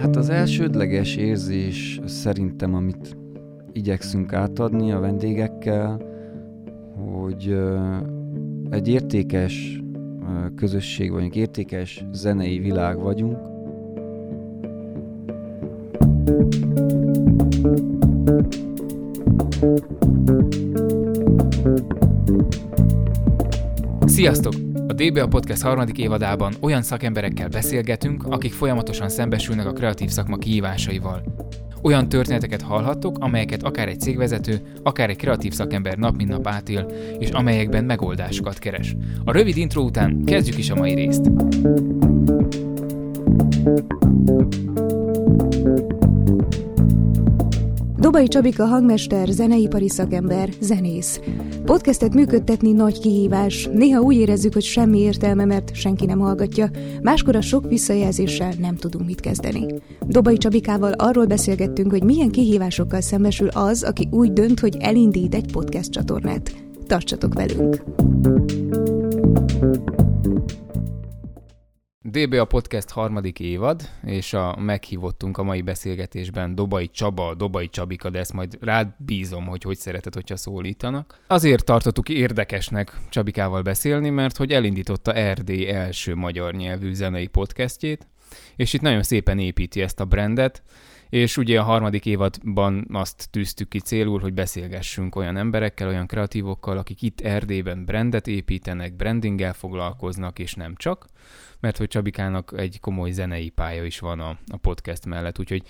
Hát az elsődleges érzés szerintem, amit igyekszünk átadni a vendégekkel, hogy egy értékes közösség vagyunk, értékes zenei világ vagyunk. Sziasztok! A DBA Podcast harmadik évadában olyan szakemberekkel beszélgetünk, akik folyamatosan szembesülnek a kreatív szakma kihívásaival. Olyan történeteket hallhattok, amelyeket akár egy cégvezető, akár egy kreatív szakember nap mint nap átél, és amelyekben megoldásokat keres. A rövid intro után kezdjük is a mai részt. Dobai Csabika hangmester, zeneipari szakember, zenész. Podcastet működtetni nagy kihívás. Néha úgy érezzük, hogy semmi értelme, mert senki nem hallgatja. Máskor a sok visszajelzéssel nem tudunk mit kezdeni. Dobai Csabikával arról beszélgettünk, hogy milyen kihívásokkal szembesül az, aki úgy dönt, hogy elindít egy podcast csatornát. Tartsatok velünk! DB a podcast harmadik évad, és a meghívottunk a mai beszélgetésben Dobai Csaba, Dobai Csabika, de ezt majd rád bízom, hogy hogy szereted, hogyha szólítanak. Azért tartottuk érdekesnek Csabikával beszélni, mert hogy elindította Erdély első magyar nyelvű zenei podcastjét, és itt nagyon szépen építi ezt a brandet, és ugye a harmadik évadban azt tűztük ki célul, hogy beszélgessünk olyan emberekkel, olyan kreatívokkal, akik itt Erdélyben brandet építenek, brandinggel foglalkoznak, és nem csak, mert hogy Csabikának egy komoly zenei pálya is van a, a podcast mellett, úgyhogy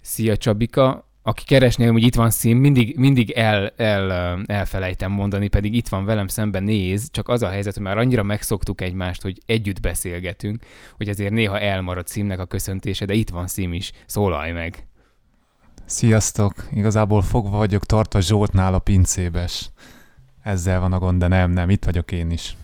szia Csabika, aki keresnél, hogy itt van szín, mindig, mindig el, el, elfelejtem mondani, pedig itt van velem szemben néz, csak az a helyzet, hogy már annyira megszoktuk egymást, hogy együtt beszélgetünk, hogy ezért néha elmarad szímnek a köszöntése, de itt van szím is, szólalj meg! Sziasztok! Igazából fogva vagyok tartva Zsoltnál a pincébes. Ezzel van a gond, de nem, nem, itt vagyok én is.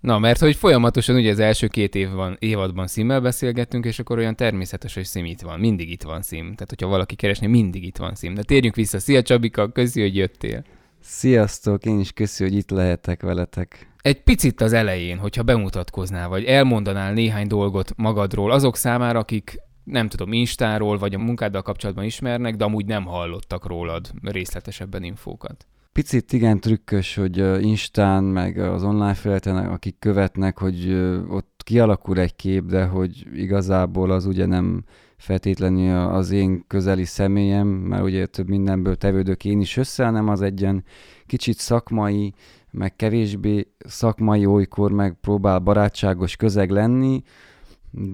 Na, mert hogy folyamatosan ugye az első két évban, évadban szímmel beszélgettünk, és akkor olyan természetes, hogy szím itt van. Mindig itt van szím. Tehát, hogyha valaki keresné, mindig itt van szím. De térjünk vissza. Szia Csabika, köszi, hogy jöttél. Sziasztok, én is köszi, hogy itt lehetek veletek. Egy picit az elején, hogyha bemutatkoznál, vagy elmondanál néhány dolgot magadról azok számára, akik nem tudom, Instáról vagy a munkáddal kapcsolatban ismernek, de amúgy nem hallottak rólad részletesebben infókat. Picit igen trükkös, hogy Instán, meg az online felületen, akik követnek, hogy ott kialakul egy kép, de hogy igazából az ugye nem feltétlenül az én közeli személyem, mert ugye több mindenből tevődök én is össze, hanem az egy ilyen kicsit szakmai, meg kevésbé szakmai olykor meg próbál barátságos közeg lenni,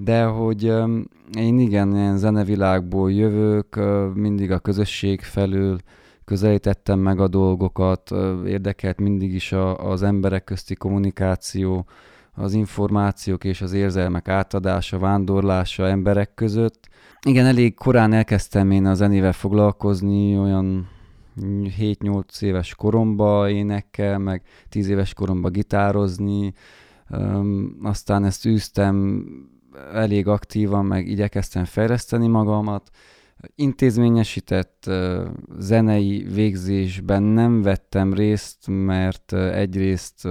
de hogy én igen, ilyen zenevilágból jövök, mindig a közösség felül közelítettem meg a dolgokat, érdekelt mindig is a, az emberek közti kommunikáció, az információk és az érzelmek átadása, vándorlása emberek között. Igen, elég korán elkezdtem én a zenével foglalkozni, olyan 7-8 éves koromba énekkel, meg 10 éves koromba gitározni, aztán ezt űztem elég aktívan, meg igyekeztem fejleszteni magamat, intézményesített zenei végzésben nem vettem részt, mert egyrészt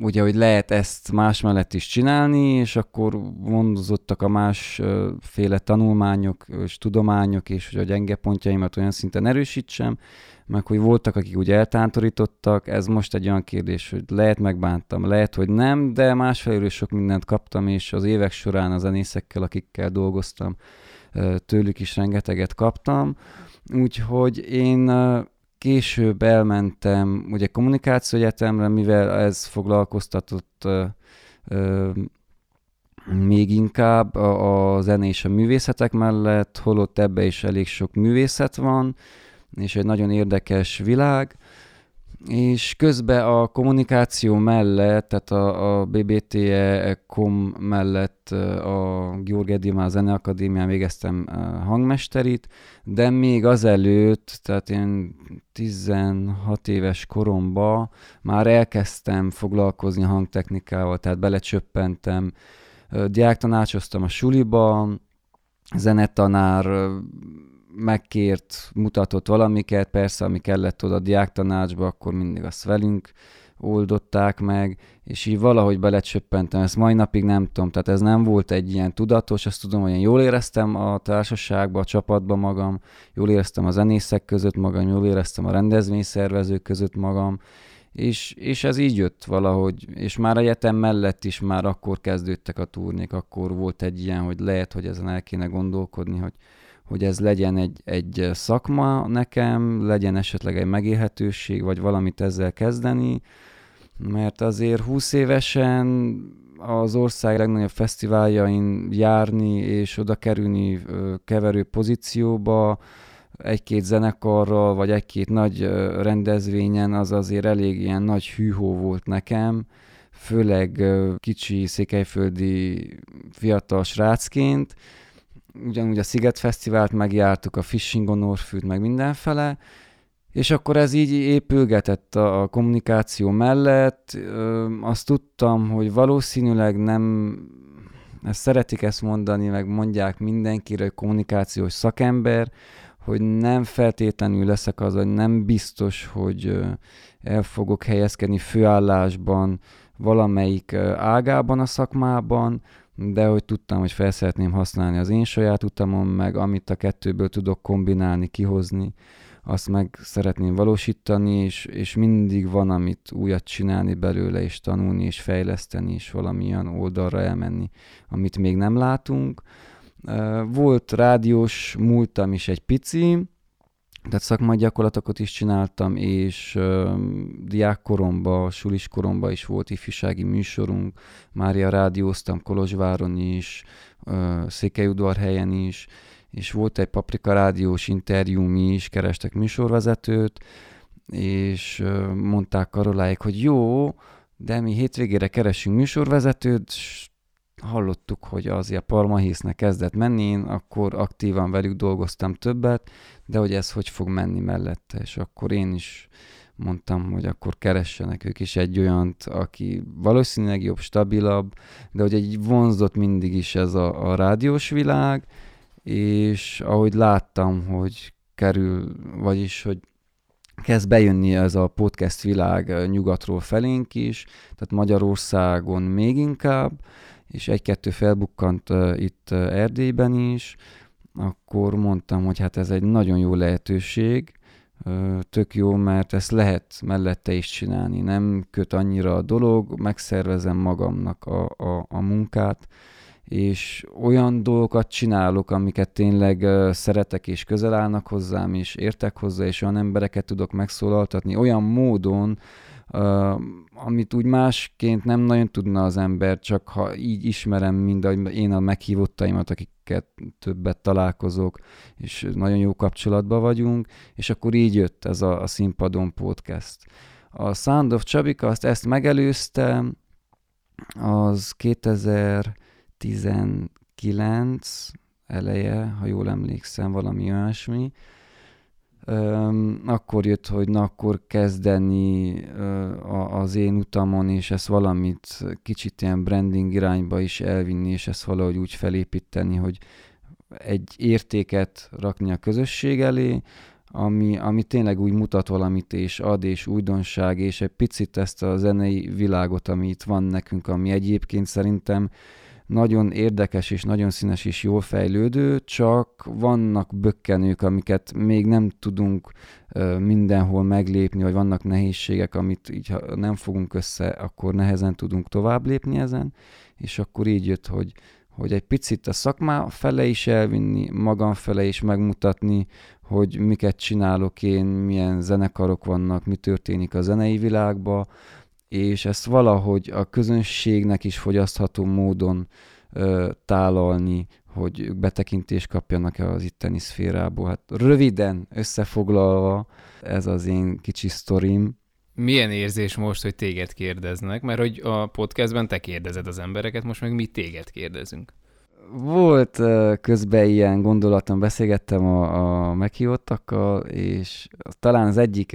ugye, hogy lehet ezt más mellett is csinálni, és akkor mondozottak a másféle tanulmányok és tudományok, és hogy a gyenge pontjaimat olyan szinten erősítsem, meg hogy voltak, akik úgy eltántorítottak, ez most egy olyan kérdés, hogy lehet megbántam, lehet, hogy nem, de másfelől sok mindent kaptam, és az évek során a zenészekkel, akikkel dolgoztam, tőlük is rengeteget kaptam, úgyhogy én később elmentem ugye kommunikáció egyetemre, mivel ez foglalkoztatott még inkább a, a zene és a művészetek mellett, holott ebbe is elég sok művészet van, és egy nagyon érdekes világ, és közben a kommunikáció mellett, tehát a, a BBTE.com mellett a György Edimá Zeneakadémián végeztem hangmesterit, de még azelőtt, tehát én 16 éves koromban már elkezdtem foglalkozni hangtechnikával, tehát belecsöppentem, diáktanácsoztam a suliba, zenetanár megkért, mutatott valamiket, persze, ami kellett oda a diáktanácsba, akkor mindig azt velünk oldották meg, és így valahogy belecsöppentem, ezt mai napig nem tudom, tehát ez nem volt egy ilyen tudatos, azt tudom, hogy én jól éreztem a társaságban, a csapatban magam, jól éreztem a zenészek között magam, jól éreztem a rendezvényszervezők között magam, és, és ez így jött valahogy, és már egyetem mellett is már akkor kezdődtek a turnék, akkor volt egy ilyen, hogy lehet, hogy ezen el kéne gondolkodni, hogy, hogy ez legyen egy, egy szakma nekem, legyen esetleg egy megélhetőség, vagy valamit ezzel kezdeni, mert azért 20 évesen az ország legnagyobb fesztiváljain járni és oda kerülni keverő pozícióba, egy-két zenekarral, vagy egy-két nagy rendezvényen, az azért elég ilyen nagy hűhó volt nekem, főleg kicsi székelyföldi fiatal srácként. Ugyanúgy a Sziget Fesztivált megjártuk, a Fishing on Orfűt, meg mindenfele, és akkor ez így épülgetett a kommunikáció mellett. Azt tudtam, hogy valószínűleg nem, ezt szeretik ezt mondani, meg mondják mindenkire, hogy kommunikációs szakember, hogy nem feltétlenül leszek az, hogy nem biztos, hogy el fogok helyezkedni főállásban valamelyik ágában a szakmában, de hogy tudtam, hogy fel szeretném használni az én saját utamon, meg amit a kettőből tudok kombinálni, kihozni, azt meg szeretném valósítani, és, és mindig van, amit újat csinálni belőle, és tanulni, és fejleszteni, és valamilyen oldalra elmenni, amit még nem látunk. Volt rádiós múltam is egy pici, tehát szakmai gyakorlatokat is csináltam, és uh, diákkoromban, sulis koromban is volt ifjúsági műsorunk, Mária rádióztam Kolozsváron is, uh, Székelyudvarhelyen is, és volt egy Paprika rádiós interjúm is, kerestek műsorvezetőt, és uh, mondták Karoláik, hogy jó, de mi hétvégére keresünk műsorvezetőt, hallottuk, hogy az a Parmahésznek kezdett menni, én akkor aktívan velük dolgoztam többet, de hogy ez hogy fog menni mellette, és akkor én is mondtam, hogy akkor keressenek ők is egy olyant, aki valószínűleg jobb, stabilabb, de hogy egy vonzott mindig is ez a, a rádiós világ, és ahogy láttam, hogy kerül, vagyis, hogy kezd bejönni ez a podcast világ nyugatról felénk is, tehát Magyarországon még inkább, és egy-kettő felbukkant uh, itt uh, Erdélyben is, akkor mondtam, hogy hát ez egy nagyon jó lehetőség, tök jó, mert ezt lehet mellette is csinálni, nem köt annyira a dolog, megszervezem magamnak a, a, a munkát, és olyan dolgokat csinálok, amiket tényleg uh, szeretek és közel állnak hozzám, és értek hozzá, és olyan embereket tudok megszólaltatni olyan módon, amit úgy másként nem nagyon tudna az ember, csak ha így ismerem mind én a meghívottaimat, akiket többet találkozok, és nagyon jó kapcsolatban vagyunk, és akkor így jött ez a, a Színpadon podcast. A Sound of Csabika, azt ezt megelőzte, az 2019 eleje, ha jól emlékszem, valami olyasmi, Akkor jött, hogy na akkor kezdeni a, az én utamon, és ezt valamit kicsit ilyen branding irányba is elvinni, és ezt valahogy úgy felépíteni, hogy egy értéket rakni a közösség elé, ami, ami tényleg úgy mutat valamit, és ad, és újdonság, és egy picit ezt a zenei világot, ami itt van nekünk, ami egyébként szerintem nagyon érdekes és nagyon színes és jól fejlődő, csak vannak bökkenők, amiket még nem tudunk mindenhol meglépni, vagy vannak nehézségek, amit így ha nem fogunk össze, akkor nehezen tudunk tovább lépni ezen, és akkor így jött, hogy, hogy egy picit a szakmá fele is elvinni, magam fele is megmutatni, hogy miket csinálok én, milyen zenekarok vannak, mi történik a zenei világban, és ezt valahogy a közönségnek is fogyasztható módon ö, tálalni, hogy ők betekintést kapjanak az itteni szférából. Hát röviden összefoglalva ez az én kicsi sztorim. Milyen érzés most, hogy téged kérdeznek? Mert hogy a podcastben te kérdezed az embereket, most meg mi téged kérdezünk. Volt közben ilyen gondolatom, beszélgettem a, a meghívottakkal, és talán az egyik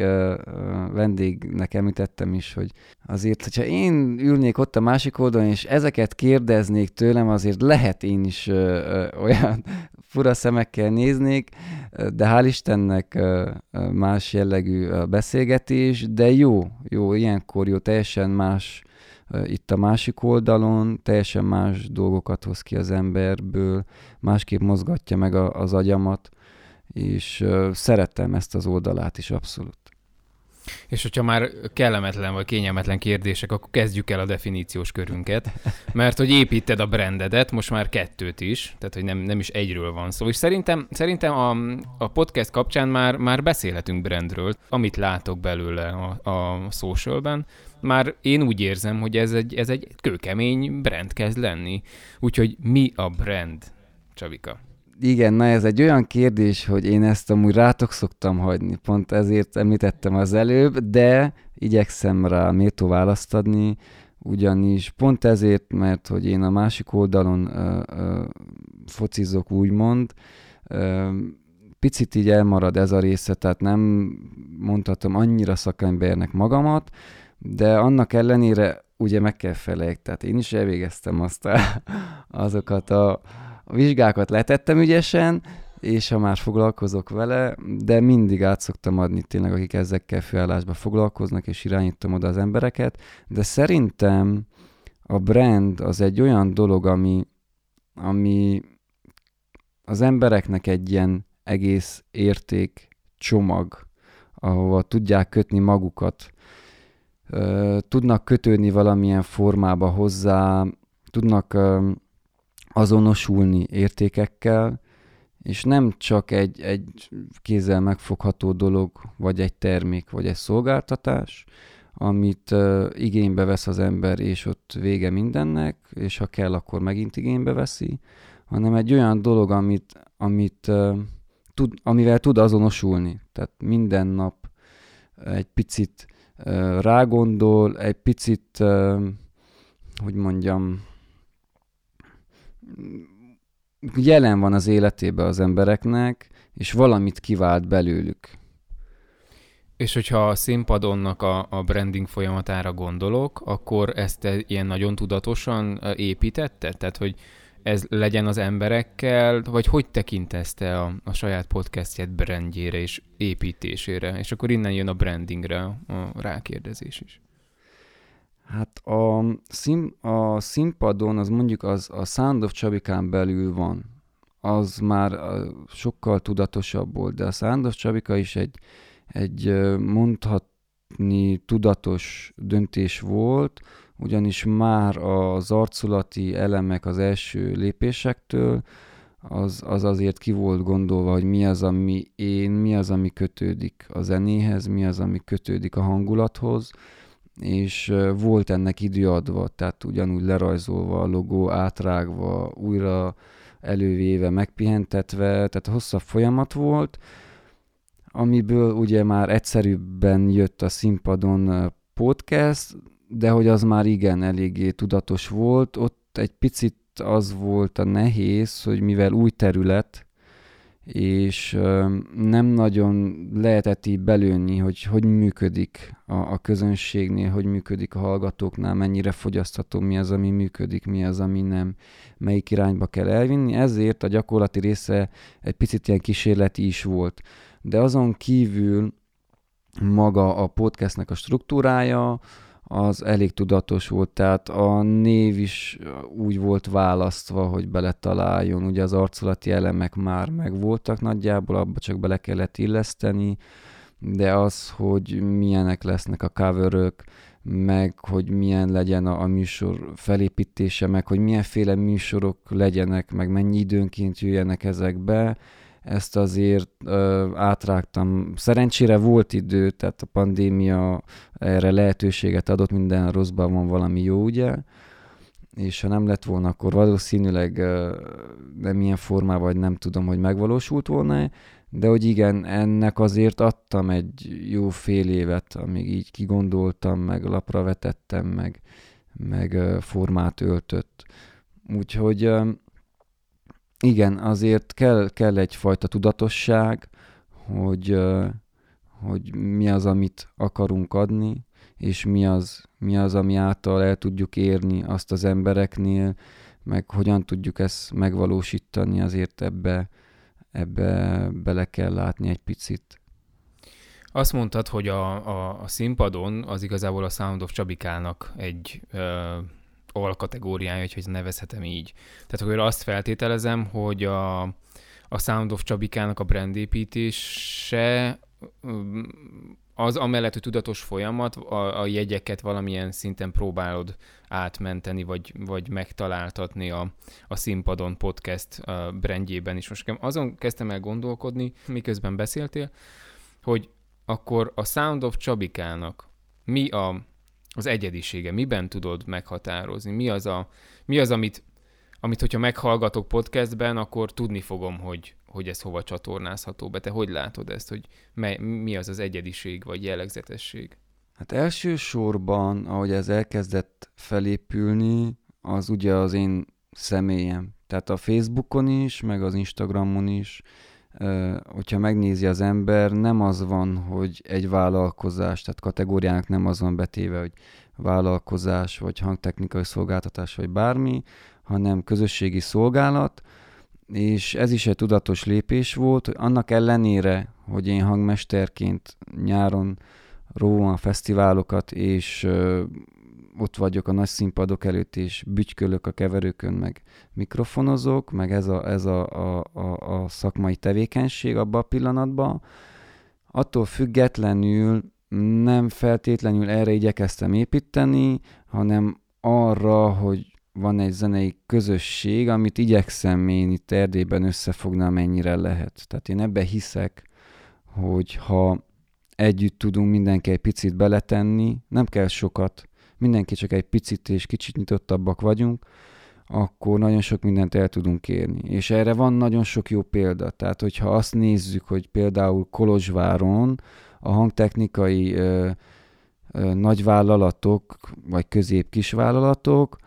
vendégnek említettem is, hogy azért, hogyha én ülnék ott a másik oldalon, és ezeket kérdeznék tőlem, azért lehet én is olyan fura szemekkel néznék, de hál' Istennek más jellegű beszélgetés, de jó, jó, ilyenkor jó, teljesen más itt a másik oldalon, teljesen más dolgokat hoz ki az emberből, másképp mozgatja meg az agyamat, és szerettem ezt az oldalát is abszolút. És hogyha már kellemetlen vagy kényelmetlen kérdések, akkor kezdjük el a definíciós körünket, mert hogy építed a brandedet, most már kettőt is, tehát hogy nem, nem is egyről van szó. És szerintem, szerintem a, a podcast kapcsán már, már beszélhetünk brandről, amit látok belőle a, a socialben, már én úgy érzem, hogy ez egy, ez egy kőkemény brand kezd lenni. Úgyhogy mi a brand, Csavika? Igen, na ez egy olyan kérdés, hogy én ezt amúgy rátok szoktam hagyni, pont ezért említettem az előbb, de igyekszem rá méltó választ adni, ugyanis pont ezért, mert hogy én a másik oldalon ö, ö, focizok, úgymond, ö, picit így elmarad ez a része, tehát nem mondhatom annyira szakembernek magamat, de annak ellenére ugye meg kell feleljek, tehát én is elvégeztem azt a, azokat a, a vizsgákat letettem ügyesen, és ha már foglalkozok vele, de mindig át szoktam adni tényleg, akik ezekkel főállásban foglalkoznak, és irányítom oda az embereket, de szerintem a brand az egy olyan dolog, ami, ami az embereknek egy ilyen egész érték csomag, ahova tudják kötni magukat, tudnak kötődni valamilyen formába hozzá, tudnak azonosulni értékekkel, és nem csak egy, egy kézzel megfogható dolog, vagy egy termék, vagy egy szolgáltatás, amit uh, igénybe vesz az ember, és ott vége mindennek, és ha kell, akkor megint igénybe veszi, hanem egy olyan dolog, amit, amit, uh, tud, amivel tud azonosulni. Tehát minden nap egy picit rágondol, egy picit, hogy mondjam, jelen van az életében az embereknek, és valamit kivált belőlük. És hogyha a színpadonnak a, a branding folyamatára gondolok, akkor ezt ilyen nagyon tudatosan építette? Tehát, hogy ez legyen az emberekkel, vagy hogy tekintesz te a, a saját podcastjét brandjére és építésére? És akkor innen jön a brandingre a rákérdezés is. Hát a, szín, a színpadon az mondjuk az a Sound of Csabikán belül van. Az már sokkal tudatosabb volt, de a Sound of Csabika is egy, egy mondhatni tudatos döntés volt, ugyanis már az arculati elemek az első lépésektől, az, az azért ki volt gondolva, hogy mi az, ami én, mi az, ami kötődik a zenéhez, mi az, ami kötődik a hangulathoz, és volt ennek idő adva, tehát ugyanúgy lerajzolva a logó, átrágva, újra elővéve, megpihentetve, tehát hosszabb folyamat volt, amiből ugye már egyszerűbben jött a színpadon podcast, de hogy az már igen eléggé tudatos volt, ott egy picit az volt a nehéz, hogy mivel új terület, és nem nagyon lehetett így belőni, hogy hogy működik a, a közönségnél, hogy működik a hallgatóknál, mennyire fogyasztható, mi az, ami működik, mi az, ami nem, melyik irányba kell elvinni. Ezért a gyakorlati része egy picit ilyen kísérleti is volt. De azon kívül maga a podcastnek a struktúrája, az elég tudatos volt, tehát a név is úgy volt választva, hogy beletaláljon, ugye az arculati elemek már megvoltak nagyjából, abba csak bele kellett illeszteni, de az, hogy milyenek lesznek a coverök, meg hogy milyen legyen a, a műsor felépítése, meg hogy milyenféle műsorok legyenek, meg mennyi időnként jöjjenek ezekbe, ezt azért ö, átrágtam. Szerencsére volt idő, tehát a pandémia erre lehetőséget adott, minden rosszban van valami jó, ugye? És ha nem lett volna, akkor valószínűleg ö, nem ilyen formában, vagy nem tudom, hogy megvalósult volna de hogy igen, ennek azért adtam egy jó fél évet, amíg így kigondoltam, meg lapra vetettem, meg, meg formát öltött. Úgyhogy igen, azért kell, kell egyfajta tudatosság, hogy, hogy mi az, amit akarunk adni, és mi az, mi az, ami által el tudjuk érni azt az embereknél, meg hogyan tudjuk ezt megvalósítani, azért ebbe, ebbe bele kell látni egy picit. Azt mondtad, hogy a, a, a színpadon az igazából a Sound of Csabikának egy ö, alkategóriája, hogy nevezhetem így. Tehát akkor azt feltételezem, hogy a, a Sound of Csabikának a brandépítése az amellett, hogy tudatos folyamat, a, a jegyeket valamilyen szinten próbálod átmenteni, vagy, vagy megtaláltatni a, a színpadon podcast a brandjében is. Most azon kezdtem el gondolkodni, miközben beszéltél, hogy akkor a Sound of Csabikának mi a, az egyedisége, miben tudod meghatározni, mi az, a, mi az amit, amit, hogyha meghallgatok podcastben, akkor tudni fogom, hogy, hogy ez hova csatornázható be. Te hogy látod ezt, hogy mely, mi az az egyediség vagy jellegzetesség? Hát elsősorban, ahogy ez elkezdett felépülni, az ugye az én személyem. Tehát a Facebookon is, meg az Instagramon is, hogyha megnézi az ember, nem az van, hogy egy vállalkozás, tehát kategóriának nem az van betéve, hogy vállalkozás, vagy hangtechnikai szolgáltatás, vagy bármi, hanem közösségi szolgálat, és ez is egy tudatos lépés volt, hogy annak ellenére, hogy én hangmesterként nyáron róvom a fesztiválokat, és ott vagyok a nagy színpadok előtt, és bütykölök a keverőkön, meg mikrofonozok, meg ez a, ez a, a, a, a szakmai tevékenység abban a pillanatban, attól függetlenül nem feltétlenül erre igyekeztem építeni, hanem arra, hogy van egy zenei közösség, amit igyekszem én itt Erdélyben összefogni, amennyire lehet. Tehát én ebbe hiszek, hogy ha együtt tudunk mindenki egy picit beletenni, nem kell sokat, mindenki csak egy picit és kicsit nyitottabbak vagyunk, akkor nagyon sok mindent el tudunk érni. És erre van nagyon sok jó példa. Tehát, hogyha azt nézzük, hogy például Kolozsváron a hangtechnikai ö, ö, nagyvállalatok, vagy közép-kisvállalatok,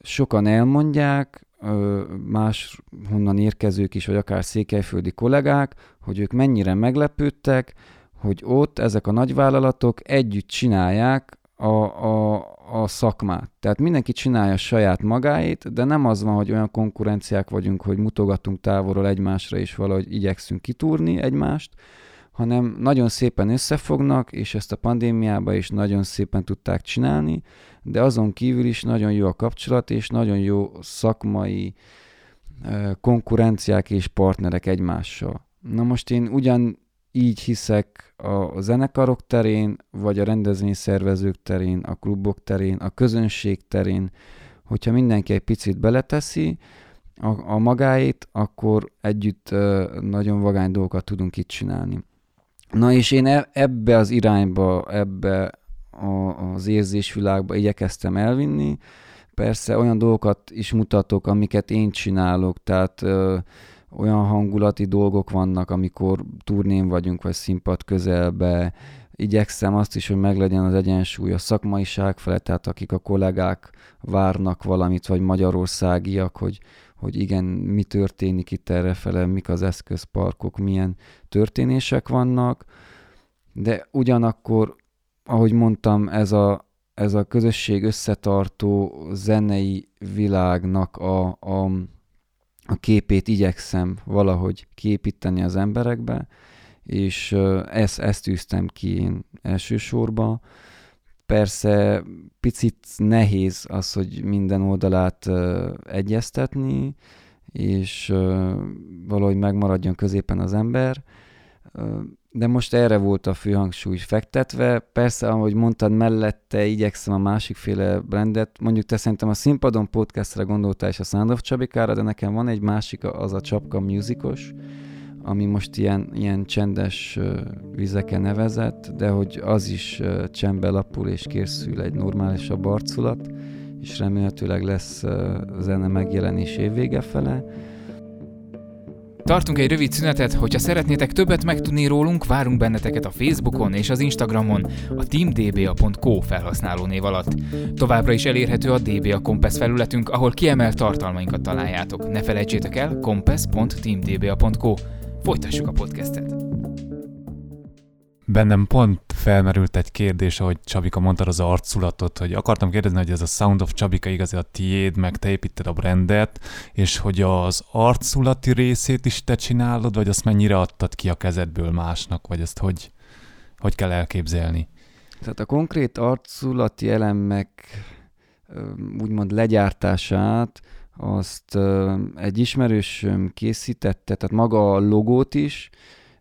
sokan elmondják, más honnan érkezők is, vagy akár székelyföldi kollégák, hogy ők mennyire meglepődtek, hogy ott ezek a nagyvállalatok együtt csinálják a, a, a szakmát. Tehát mindenki csinálja saját magáét, de nem az van, hogy olyan konkurenciák vagyunk, hogy mutogatunk távolról egymásra, és valahogy igyekszünk kitúrni egymást, hanem nagyon szépen összefognak, és ezt a pandémiában is nagyon szépen tudták csinálni, de azon kívül is nagyon jó a kapcsolat, és nagyon jó szakmai konkurenciák és partnerek egymással. Na most én ugyan így hiszek a zenekarok terén, vagy a rendezvényszervezők terén, a klubok terén, a közönség terén, hogyha mindenki egy picit beleteszi a, a magáét, akkor együtt nagyon vagány dolgokat tudunk itt csinálni. Na és én e, ebbe az irányba, ebbe a, az érzésvilágba igyekeztem elvinni. Persze olyan dolgokat is mutatok, amiket én csinálok, tehát olyan hangulati dolgok vannak, amikor turnén vagyunk, vagy színpad közelbe, igyekszem azt is, hogy meglegyen az egyensúly a szakmaiság felett, tehát akik a kollégák várnak valamit, vagy magyarországiak, hogy, hogy igen, mi történik itt errefele, mik az eszközparkok, milyen történések vannak, de ugyanakkor, ahogy mondtam, ez a, ez a közösség összetartó zenei világnak a, a, a képét igyekszem valahogy képíteni az emberekbe, és ezt, ezt tűztem ki én elsősorban. Persze picit nehéz az, hogy minden oldalát egyeztetni, és valahogy megmaradjon középen az ember, de most erre volt a fő hangsúly fektetve. Persze, ahogy mondtad, mellette igyekszem a másikféle brandet. Mondjuk te szerintem a Színpadon podcastra gondoltál és a Sound of Csabikára, de nekem van egy másik, az a Csapka musicos, ami most ilyen, ilyen csendes vizeken nevezett, de hogy az is csendbe lapul és készül egy normálisabb arculat, és remélhetőleg lesz zene megjelenés évvége fele Tartunk egy rövid szünetet, hogyha szeretnétek többet megtudni rólunk, várunk benneteket a Facebookon és az Instagramon a teamdba.co felhasználó név alatt. Továbbra is elérhető a DBA Compass felületünk, ahol kiemelt tartalmainkat találjátok. Ne felejtsétek el compass.teamdba.co. Folytassuk a podcastet! Bennem pont felmerült egy kérdés, ahogy Csabika mondta az arculatot, hogy akartam kérdezni, hogy ez a Sound of Csabika igazi a tiéd, meg te építed a brandet, és hogy az arculati részét is te csinálod, vagy azt mennyire adtad ki a kezedből másnak, vagy ezt hogy, hogy kell elképzelni? Tehát a konkrét arculati elemek úgymond legyártását azt egy ismerősöm készítette, tehát maga a logót is,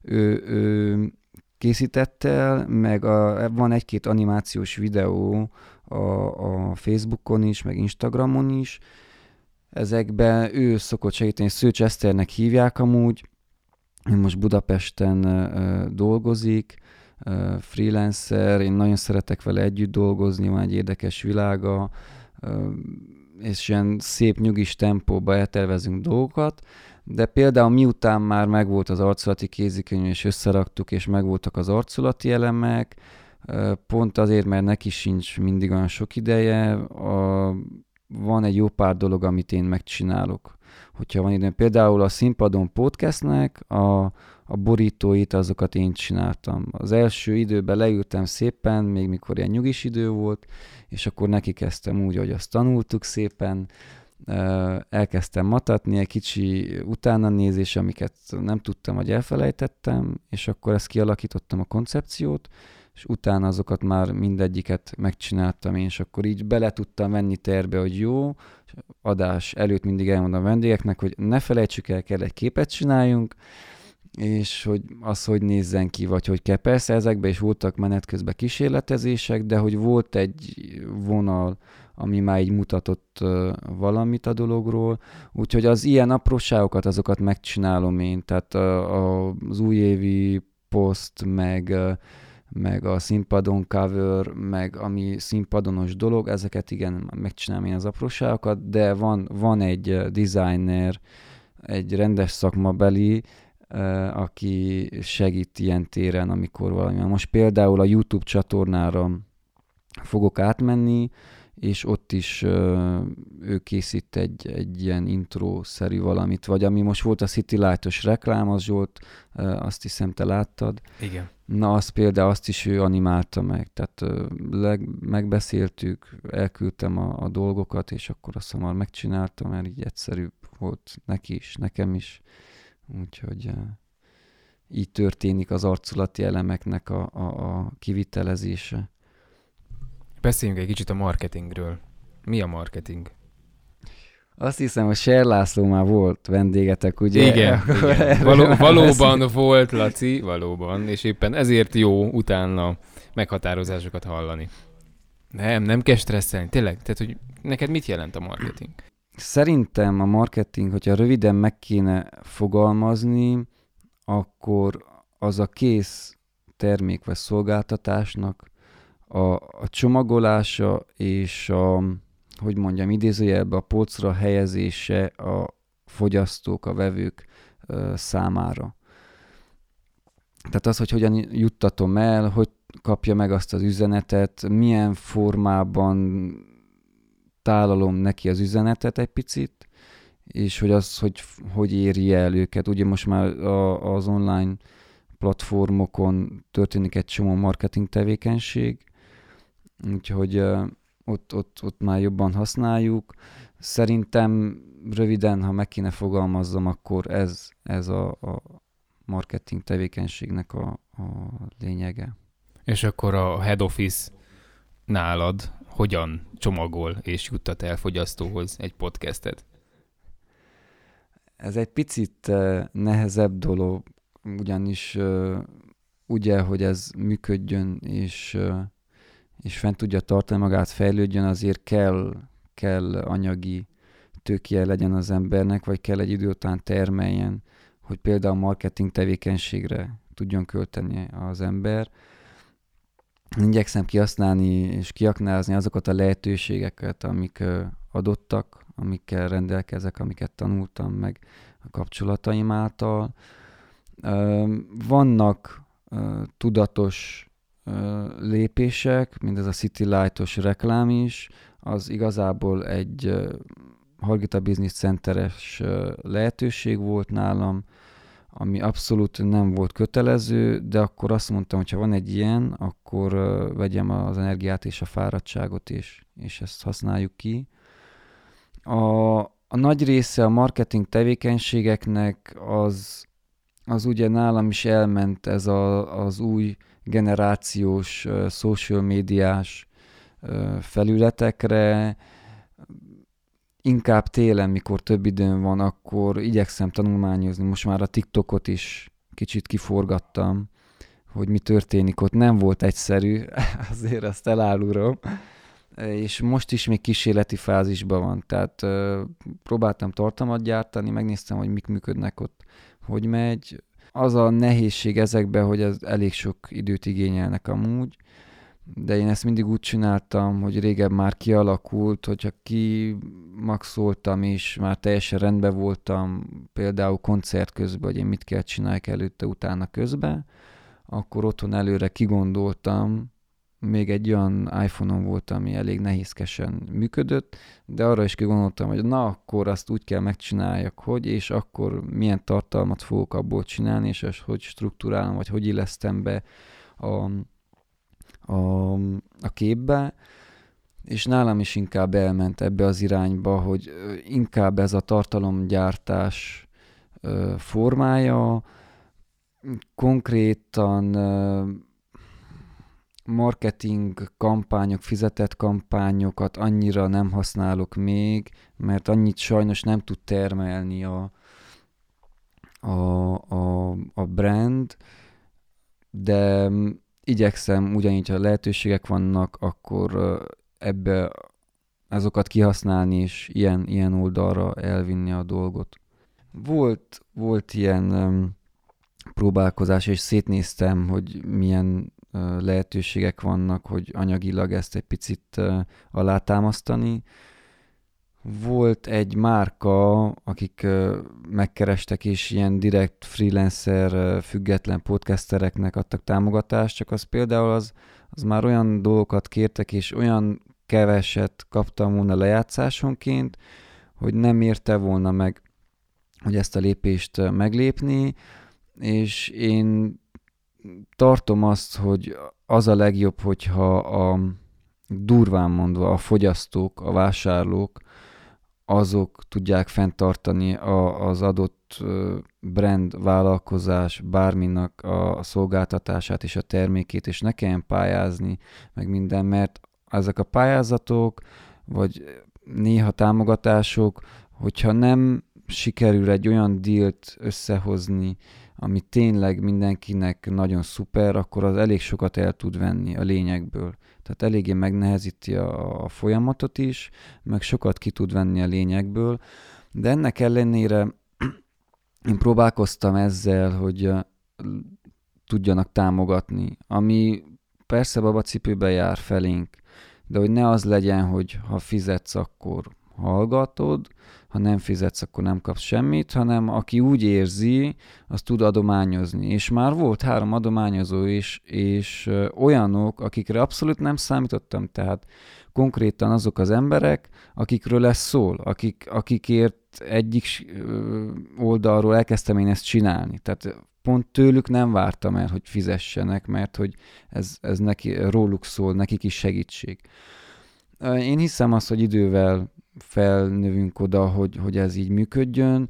ő, ő készített el, meg a, van egy-két animációs videó a, a Facebookon is, meg Instagramon is. Ezekben ő szokott segíteni, Szőcs Eszternek hívják amúgy, most Budapesten uh, dolgozik, uh, freelancer, én nagyon szeretek vele együtt dolgozni, van egy érdekes világa, uh, és ilyen szép nyugis tempóba eltervezünk dolgokat, de például miután már megvolt az arculati kézikönyv, és összeraktuk, és megvoltak az arculati elemek, pont azért, mert neki sincs mindig olyan sok ideje, a, van egy jó pár dolog, amit én megcsinálok. Hogyha van ide, például a színpadon podcastnek a, a borítóit, azokat én csináltam. Az első időben leültem szépen, még mikor ilyen nyugis idő volt, és akkor neki kezdtem úgy, hogy azt tanultuk szépen, elkezdtem matatni, egy kicsi utána nézés, amiket nem tudtam, vagy elfelejtettem, és akkor ezt kialakítottam a koncepciót, és utána azokat már mindegyiket megcsináltam én, és akkor így bele tudtam venni terbe, hogy jó, adás előtt mindig elmondom a vendégeknek, hogy ne felejtsük el, kell egy képet csináljunk, és hogy az, hogy nézzen ki, vagy hogy kell. Persze ezekben is voltak menet közben kísérletezések, de hogy volt egy vonal, ami már így mutatott valamit a dologról. Úgyhogy az ilyen apróságokat, azokat megcsinálom én. Tehát az újévi poszt, meg, meg a színpadon cover, meg ami színpadonos dolog, ezeket igen, megcsinálom én az apróságokat, de van, van egy designer, egy rendes szakmabeli, aki segít ilyen téren, amikor valami. Most például a YouTube csatornára fogok átmenni, és ott is ő készít egy, egy ilyen intro-szerű valamit, vagy ami most volt a City Light-os reklám, az Zsolt, azt hiszem te láttad. Igen. Na, azt például azt is ő animálta meg, tehát leg, megbeszéltük, elküldtem a, a dolgokat, és akkor azt hamar megcsináltam, mert így egyszerűbb volt neki is, nekem is, úgyhogy így történik az arculati elemeknek a, a, a kivitelezése. Beszéljünk egy kicsit a marketingről. Mi a marketing? Azt hiszem, hogy Ser László már volt vendégetek, ugye? Igen, igen. Való, valóban volt, Laci, valóban, és éppen ezért jó utána meghatározásokat hallani. Nem, nem kell stresszelni, tényleg. Tehát, hogy neked mit jelent a marketing? Szerintem a marketing, hogyha röviden meg kéne fogalmazni, akkor az a kész termék vagy szolgáltatásnak a, a csomagolása és a, hogy mondjam, idézőjelben a polcra helyezése a fogyasztók, a vevők ö, számára. Tehát az, hogy hogyan juttatom el, hogy kapja meg azt az üzenetet, milyen formában tálalom neki az üzenetet egy picit, és hogy az, hogy, hogy éri el őket. Ugye most már a, az online platformokon történik egy csomó marketing tevékenység, úgyhogy ott, ott, ott már jobban használjuk. Szerintem röviden, ha meg kéne fogalmazzam, akkor ez, ez a, a marketing tevékenységnek a, a lényege. És akkor a head office nálad hogyan csomagol és juttat el fogyasztóhoz egy podcastet? Ez egy picit nehezebb dolog, ugyanis ugye, hogy ez működjön, és és fent tudja tartani magát, fejlődjön, azért kell, kell anyagi tőkje legyen az embernek, vagy kell egy idő után termeljen, hogy például marketing tevékenységre tudjon költeni az ember. Igyekszem kihasználni és kiaknázni azokat a lehetőségeket, amik adottak, amikkel rendelkezek, amiket tanultam, meg a kapcsolataim által. Vannak tudatos lépések, mint ez a City Light-os reklám is, az igazából egy Hargita Business Centeres lehetőség volt nálam, ami abszolút nem volt kötelező, de akkor azt mondtam, hogy ha van egy ilyen, akkor vegyem az energiát és a fáradtságot is, és ezt használjuk ki. A, a nagy része a marketing tevékenységeknek az, az ugye nálam is elment ez a, az új generációs social médiás felületekre, inkább télen, mikor több időm van, akkor igyekszem tanulmányozni. Most már a TikTokot is kicsit kiforgattam, hogy mi történik ott. Nem volt egyszerű, azért azt elárulom. És most is még kísérleti fázisban van. Tehát próbáltam tartalmat gyártani, megnéztem, hogy mik működnek ott, hogy megy. Az a nehézség ezekben, hogy ez elég sok időt igényelnek amúgy, de én ezt mindig úgy csináltam, hogy régen már kialakult, hogyha ki maxoltam és már teljesen rendben voltam, például koncert közben, hogy én mit kell csinálni előtte, utána közben, akkor otthon előre kigondoltam, még egy olyan iPhone-on volt, ami elég nehézkesen működött, de arra is kigondoltam, hogy na, akkor azt úgy kell megcsináljak, hogy, és akkor milyen tartalmat fogok abból csinálni, és hogy struktúrálom, vagy hogy illesztem be a, a, a képbe, és nálam is inkább elment ebbe az irányba, hogy inkább ez a tartalomgyártás formája, konkrétan marketing kampányok, fizetett kampányokat annyira nem használok még, mert annyit sajnos nem tud termelni a, a, a, a brand, de igyekszem ugyanígy, ha lehetőségek vannak, akkor ebbe azokat kihasználni, és ilyen, ilyen oldalra elvinni a dolgot. Volt, volt ilyen um, próbálkozás, és szétnéztem, hogy milyen lehetőségek vannak, hogy anyagilag ezt egy picit alátámasztani. Volt egy márka, akik megkerestek, és ilyen direkt freelancer, független podcastereknek adtak támogatást, csak az például az, az már olyan dolgokat kértek, és olyan keveset kaptam volna lejátszásonként, hogy nem érte volna meg, hogy ezt a lépést meglépni, és én tartom azt, hogy az a legjobb, hogyha a durván mondva a fogyasztók, a vásárlók, azok tudják fenntartani a, az adott brand, vállalkozás, bárminak a szolgáltatását és a termékét, és ne kelljen pályázni, meg minden, mert ezek a pályázatok, vagy néha támogatások, hogyha nem sikerül egy olyan dílt összehozni, ami tényleg mindenkinek nagyon szuper, akkor az elég sokat el tud venni a lényegből. Tehát eléggé megnehezíti a, a folyamatot is, meg sokat ki tud venni a lényegből, de ennek ellenére én próbálkoztam ezzel, hogy tudjanak támogatni, ami persze babacipőbe jár felénk, de hogy ne az legyen, hogy ha fizetsz, akkor hallgatod, ha nem fizetsz, akkor nem kapsz semmit, hanem aki úgy érzi, az tud adományozni. És már volt három adományozó is, és olyanok, akikre abszolút nem számítottam, tehát konkrétan azok az emberek, akikről ez szól, akik, akikért egyik oldalról elkezdtem én ezt csinálni. Tehát pont tőlük nem vártam el, hogy fizessenek, mert hogy ez, ez neki, róluk szól, nekik is segítség. Én hiszem azt, hogy idővel felnövünk oda, hogy, hogy ez így működjön.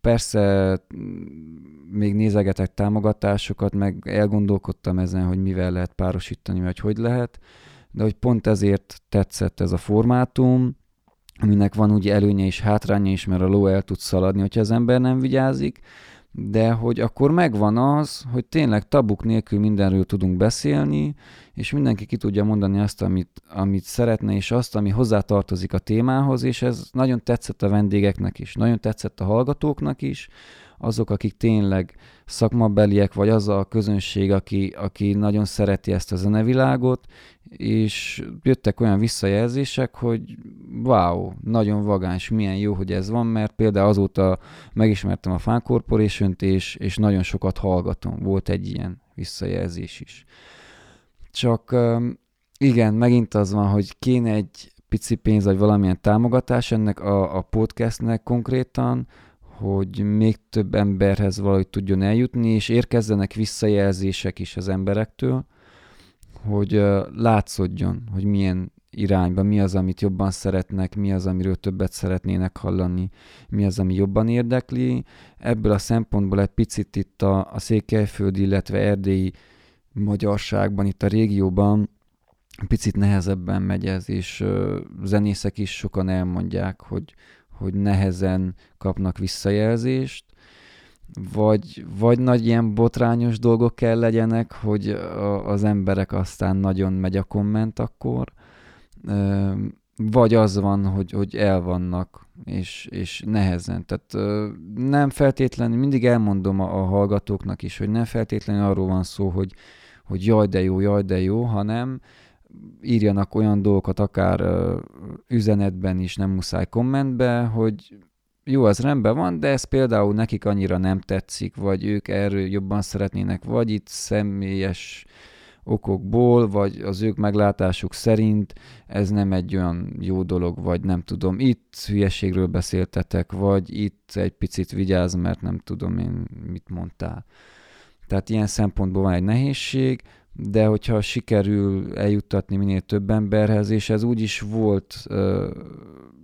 Persze még nézegetek támogatásokat, meg elgondolkodtam ezen, hogy mivel lehet párosítani, vagy hogy lehet, de hogy pont ezért tetszett ez a formátum, aminek van ugye előnye és hátránya is, mert a ló el tud szaladni, hogyha az ember nem vigyázik, de hogy akkor megvan az, hogy tényleg tabuk nélkül mindenről tudunk beszélni, és mindenki ki tudja mondani azt, amit, amit szeretne, és azt, ami hozzátartozik a témához, és ez nagyon tetszett a vendégeknek is, nagyon tetszett a hallgatóknak is, azok, akik tényleg szakmabeliek, vagy az a közönség, aki, aki nagyon szereti ezt a zenevilágot, és jöttek olyan visszajelzések, hogy wow, nagyon vagáns, milyen jó, hogy ez van, mert például azóta megismertem a Fan corporation és, és nagyon sokat hallgatom. Volt egy ilyen visszajelzés is. Csak igen, megint az van, hogy kéne egy pici pénz, vagy valamilyen támogatás ennek a, a podcastnek konkrétan, hogy még több emberhez valahogy tudjon eljutni, és érkezzenek visszajelzések is az emberektől, hogy látszódjon, hogy milyen irányba, mi az, amit jobban szeretnek, mi az, amiről többet szeretnének hallani, mi az, ami jobban érdekli. Ebből a szempontból egy picit itt a, a Székelyföld, illetve erdélyi magyarságban, itt a régióban picit nehezebben megy ez, és zenészek is sokan elmondják, hogy, hogy nehezen kapnak visszajelzést, vagy, vagy nagy ilyen botrányos dolgok kell legyenek, hogy a, az emberek aztán nagyon megy a komment akkor, vagy az van, hogy, hogy el vannak, és, és nehezen. Tehát nem feltétlenül, mindig elmondom a, a hallgatóknak is, hogy nem feltétlenül arról van szó, hogy, hogy jaj de jó, jaj de jó, hanem írjanak olyan dolgokat, akár üzenetben is, nem muszáj kommentbe, hogy jó, ez rendben van, de ez például nekik annyira nem tetszik, vagy ők erről jobban szeretnének, vagy itt személyes okokból, vagy az ők meglátásuk szerint ez nem egy olyan jó dolog, vagy nem tudom, itt hülyeségről beszéltetek, vagy itt egy picit vigyázz, mert nem tudom én mit mondtál. Tehát ilyen szempontból van egy nehézség, de hogyha sikerül eljuttatni minél több emberhez, és ez úgy is volt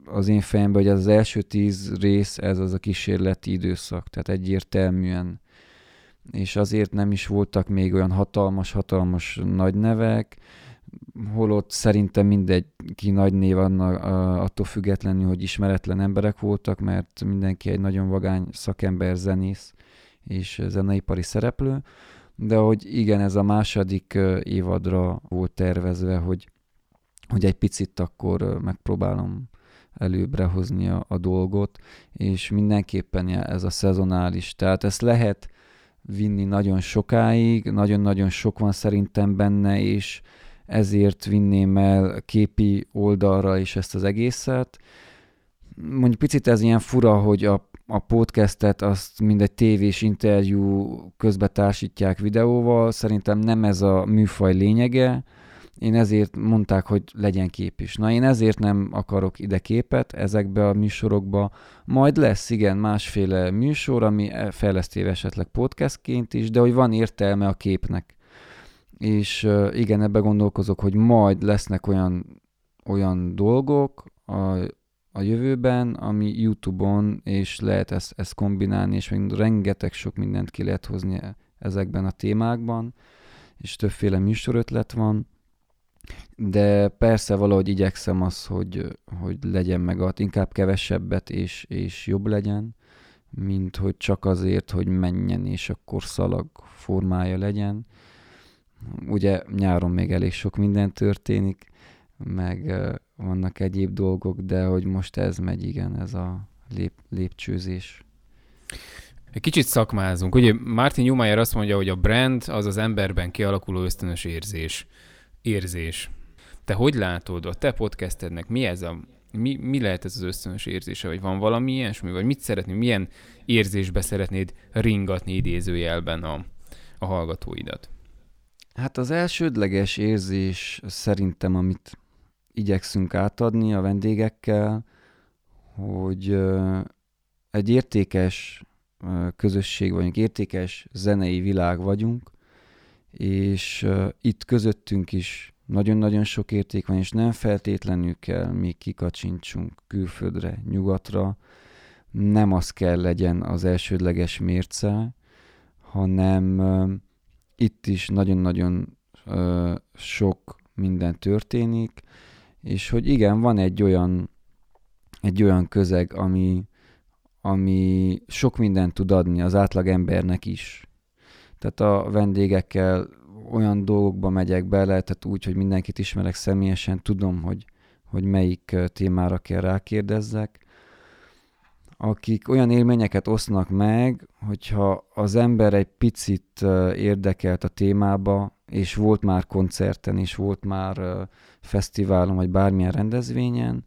az én fejemben, hogy az első tíz rész, ez az a kísérleti időszak, tehát egyértelműen. És azért nem is voltak még olyan hatalmas-hatalmas nagy nevek, holott szerintem ki nagy név annak, attól függetlenül, hogy ismeretlen emberek voltak, mert mindenki egy nagyon vagány szakember, zenész és zeneipari szereplő, de hogy igen, ez a második évadra volt tervezve, hogy, hogy egy picit akkor megpróbálom előbbre hozni a, a dolgot, és mindenképpen ez a szezonális. Tehát ezt lehet vinni nagyon sokáig, nagyon-nagyon sok van szerintem benne, és ezért vinném el képi oldalra is ezt az egészet. Mondjuk picit ez ilyen fura, hogy a, a podcastet azt mindegy tévés interjú közbe társítják videóval, szerintem nem ez a műfaj lényege, én ezért mondták, hogy legyen kép is. Na én ezért nem akarok ide képet ezekbe a műsorokba. Majd lesz, igen, másféle műsor, ami fejlesztéve esetleg podcastként is, de hogy van értelme a képnek. És igen, ebbe gondolkozok, hogy majd lesznek olyan, olyan dolgok a, a jövőben, ami YouTube-on, és lehet ezt, ezt kombinálni, és még rengeteg sok mindent ki lehet hozni ezekben a témákban, és többféle műsorötlet van de persze valahogy igyekszem az, hogy, hogy legyen meg az, inkább kevesebbet és, és jobb legyen, mint hogy csak azért, hogy menjen és akkor szalag formája legyen. Ugye nyáron még elég sok minden történik, meg vannak egyéb dolgok, de hogy most ez megy, igen, ez a lép, lépcsőzés. Egy kicsit szakmázunk. Ugye Martin Newmeyer azt mondja, hogy a brand az az emberben kialakuló ösztönös érzés érzés. Te hogy látod a te podcastednek? Mi ez a mi, mi lehet ez az ösztönös érzése, vagy van valami ilyesmi, vagy mit szeretnél, milyen érzésbe szeretnéd ringatni idézőjelben a, a hallgatóidat? Hát az elsődleges érzés szerintem, amit igyekszünk átadni a vendégekkel, hogy egy értékes közösség vagyunk, értékes zenei világ vagyunk, és itt közöttünk is nagyon-nagyon sok érték van, és nem feltétlenül kell mi kikacsintsunk külföldre, nyugatra, nem az kell legyen az elsődleges mérce, hanem itt is nagyon-nagyon sok minden történik, és hogy igen, van egy olyan, egy olyan közeg, ami, ami sok mindent tud adni az átlag embernek is tehát a vendégekkel olyan dolgokba megyek bele, tehát úgy, hogy mindenkit ismerek személyesen, tudom, hogy, hogy melyik témára kell rákérdezzek. akik olyan élményeket osznak meg, hogyha az ember egy picit érdekelt a témába, és volt már koncerten, és volt már fesztiválon, vagy bármilyen rendezvényen,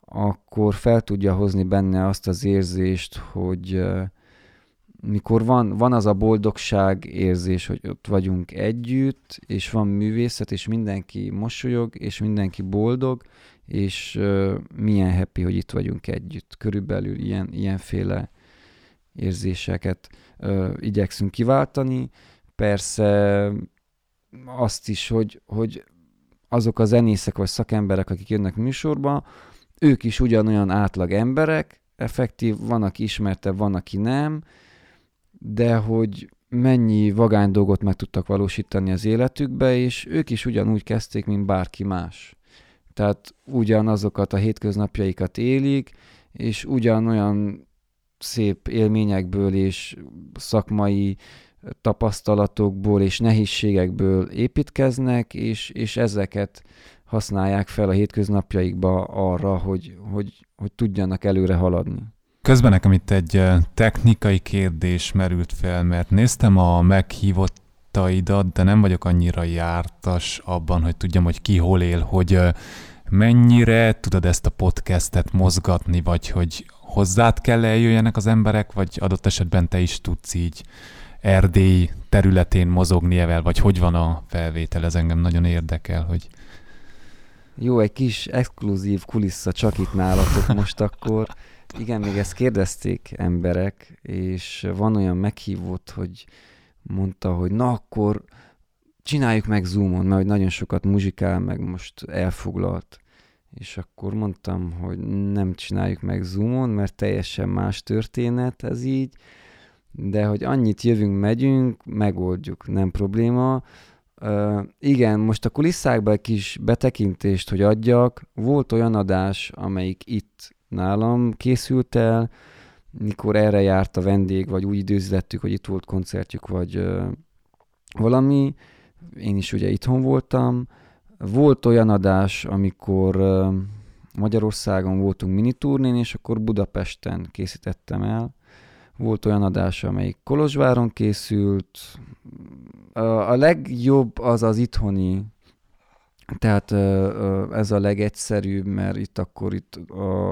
akkor fel tudja hozni benne azt az érzést, hogy mikor van, van az a boldogság érzés, hogy ott vagyunk együtt, és van művészet, és mindenki mosolyog, és mindenki boldog, és uh, milyen happy, hogy itt vagyunk együtt. Körülbelül ilyen, ilyenféle érzéseket uh, igyekszünk kiváltani. Persze azt is, hogy, hogy azok a zenészek vagy szakemberek, akik jönnek műsorba, ők is ugyanolyan átlag emberek, effektív, van, aki ismertebb, van, aki nem, de hogy mennyi vagány dolgot meg tudtak valósítani az életükbe, és ők is ugyanúgy kezdték, mint bárki más. Tehát ugyanazokat a hétköznapjaikat élik, és ugyanolyan szép élményekből és szakmai tapasztalatokból és nehézségekből építkeznek, és, és ezeket használják fel a hétköznapjaikba arra, hogy, hogy, hogy tudjanak előre haladni. Közben nekem itt egy technikai kérdés merült fel, mert néztem a meghívottaidat, de nem vagyok annyira jártas abban, hogy tudjam, hogy ki hol él, hogy mennyire tudod ezt a podcastet mozgatni, vagy hogy hozzád kell eljöjjenek az emberek, vagy adott esetben te is tudsz így Erdély területén mozogni evel, vagy hogy van a felvétel, ez engem nagyon érdekel, hogy... Jó, egy kis exkluzív kulissza csak itt nálatok most akkor. Igen, még ezt kérdezték emberek, és van olyan meghívott, hogy mondta, hogy na akkor csináljuk meg Zoomon, mert hogy nagyon sokat muzsikál, meg most elfoglalt. És akkor mondtam, hogy nem csináljuk meg Zoomon, mert teljesen más történet ez így, de hogy annyit jövünk, megyünk, megoldjuk, nem probléma. Uh, igen, most a kulisszákba egy kis betekintést, hogy adjak. Volt olyan adás, amelyik itt nálam készült el, mikor erre járt a vendég, vagy úgy időzítettük, hogy itt volt koncertjük, vagy uh, valami. Én is ugye itthon voltam. Volt olyan adás, amikor uh, Magyarországon voltunk miniturnén, és akkor Budapesten készítettem el. Volt olyan adás, amelyik Kolozsváron készült. A legjobb az az itthoni tehát ez a legegyszerűbb, mert itt akkor itt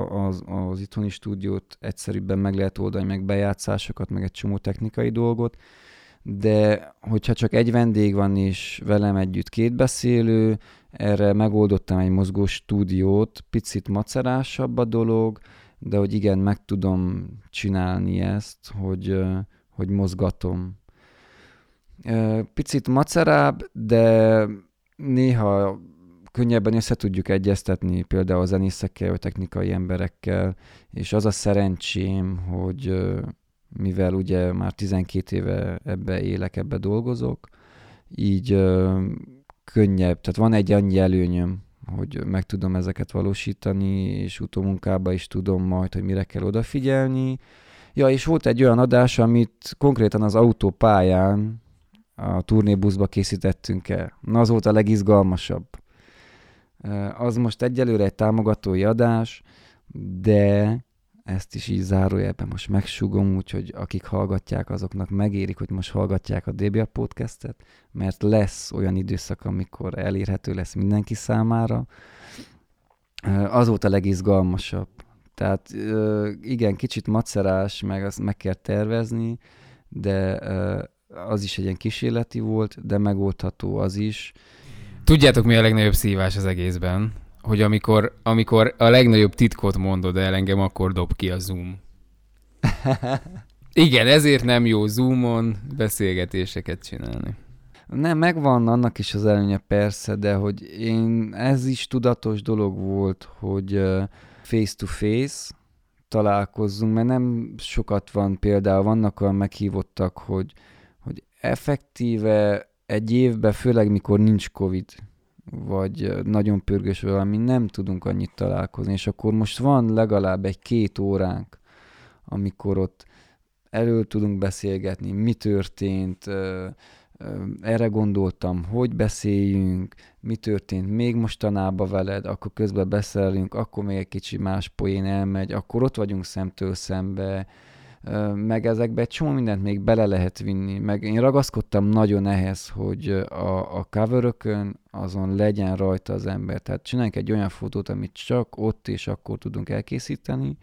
az, az itthoni stúdiót egyszerűbben meg lehet oldani, meg bejátszásokat, meg egy csomó technikai dolgot, de hogyha csak egy vendég van és velem együtt két beszélő, erre megoldottam egy mozgó stúdiót, picit macerásabb a dolog, de hogy igen, meg tudom csinálni ezt, hogy, hogy mozgatom. Picit macerább, de néha könnyebben össze tudjuk egyeztetni például a zenészekkel, vagy technikai emberekkel, és az a szerencsém, hogy mivel ugye már 12 éve ebbe élek, ebbe dolgozok, így könnyebb, tehát van egy annyi előnyöm, hogy meg tudom ezeket valósítani, és utómunkába is tudom majd, hogy mire kell odafigyelni. Ja, és volt egy olyan adás, amit konkrétan az autópályán a turnébuszba készítettünk el. Na, az volt a legizgalmasabb. Az most egyelőre egy támogatói adás, de ezt is így zárójelben most megsugom, úgyhogy akik hallgatják, azoknak megérik, hogy most hallgatják a DBA podcastet, mert lesz olyan időszak, amikor elérhető lesz mindenki számára. Az volt a legizgalmasabb. Tehát igen, kicsit macerás, meg azt meg kell tervezni, de az is egy ilyen kísérleti volt, de megoldható az is. Tudjátok, mi a legnagyobb szívás az egészben? Hogy amikor, amikor a legnagyobb titkot mondod el engem, akkor dob ki a Zoom. Igen, ezért nem jó Zoomon beszélgetéseket csinálni. Nem, megvan annak is az előnye persze, de hogy én, ez is tudatos dolog volt, hogy face-to-face találkozzunk, mert nem sokat van például, vannak olyan meghívottak, hogy, hogy effektíve egy évben, főleg mikor nincs Covid, vagy nagyon pörgős valami, nem tudunk annyit találkozni, és akkor most van legalább egy két óránk, amikor ott elő tudunk beszélgetni, mi történt, erre gondoltam, hogy beszéljünk, mi történt még mostanában veled, akkor közben beszélünk, akkor még egy kicsi más poén elmegy, akkor ott vagyunk szemtől szembe, meg ezekbe egy csomó mindent még bele lehet vinni, meg én ragaszkodtam nagyon ehhez, hogy a, a cover azon legyen rajta az ember, tehát csináljunk egy olyan fotót, amit csak ott és akkor tudunk elkészíteni,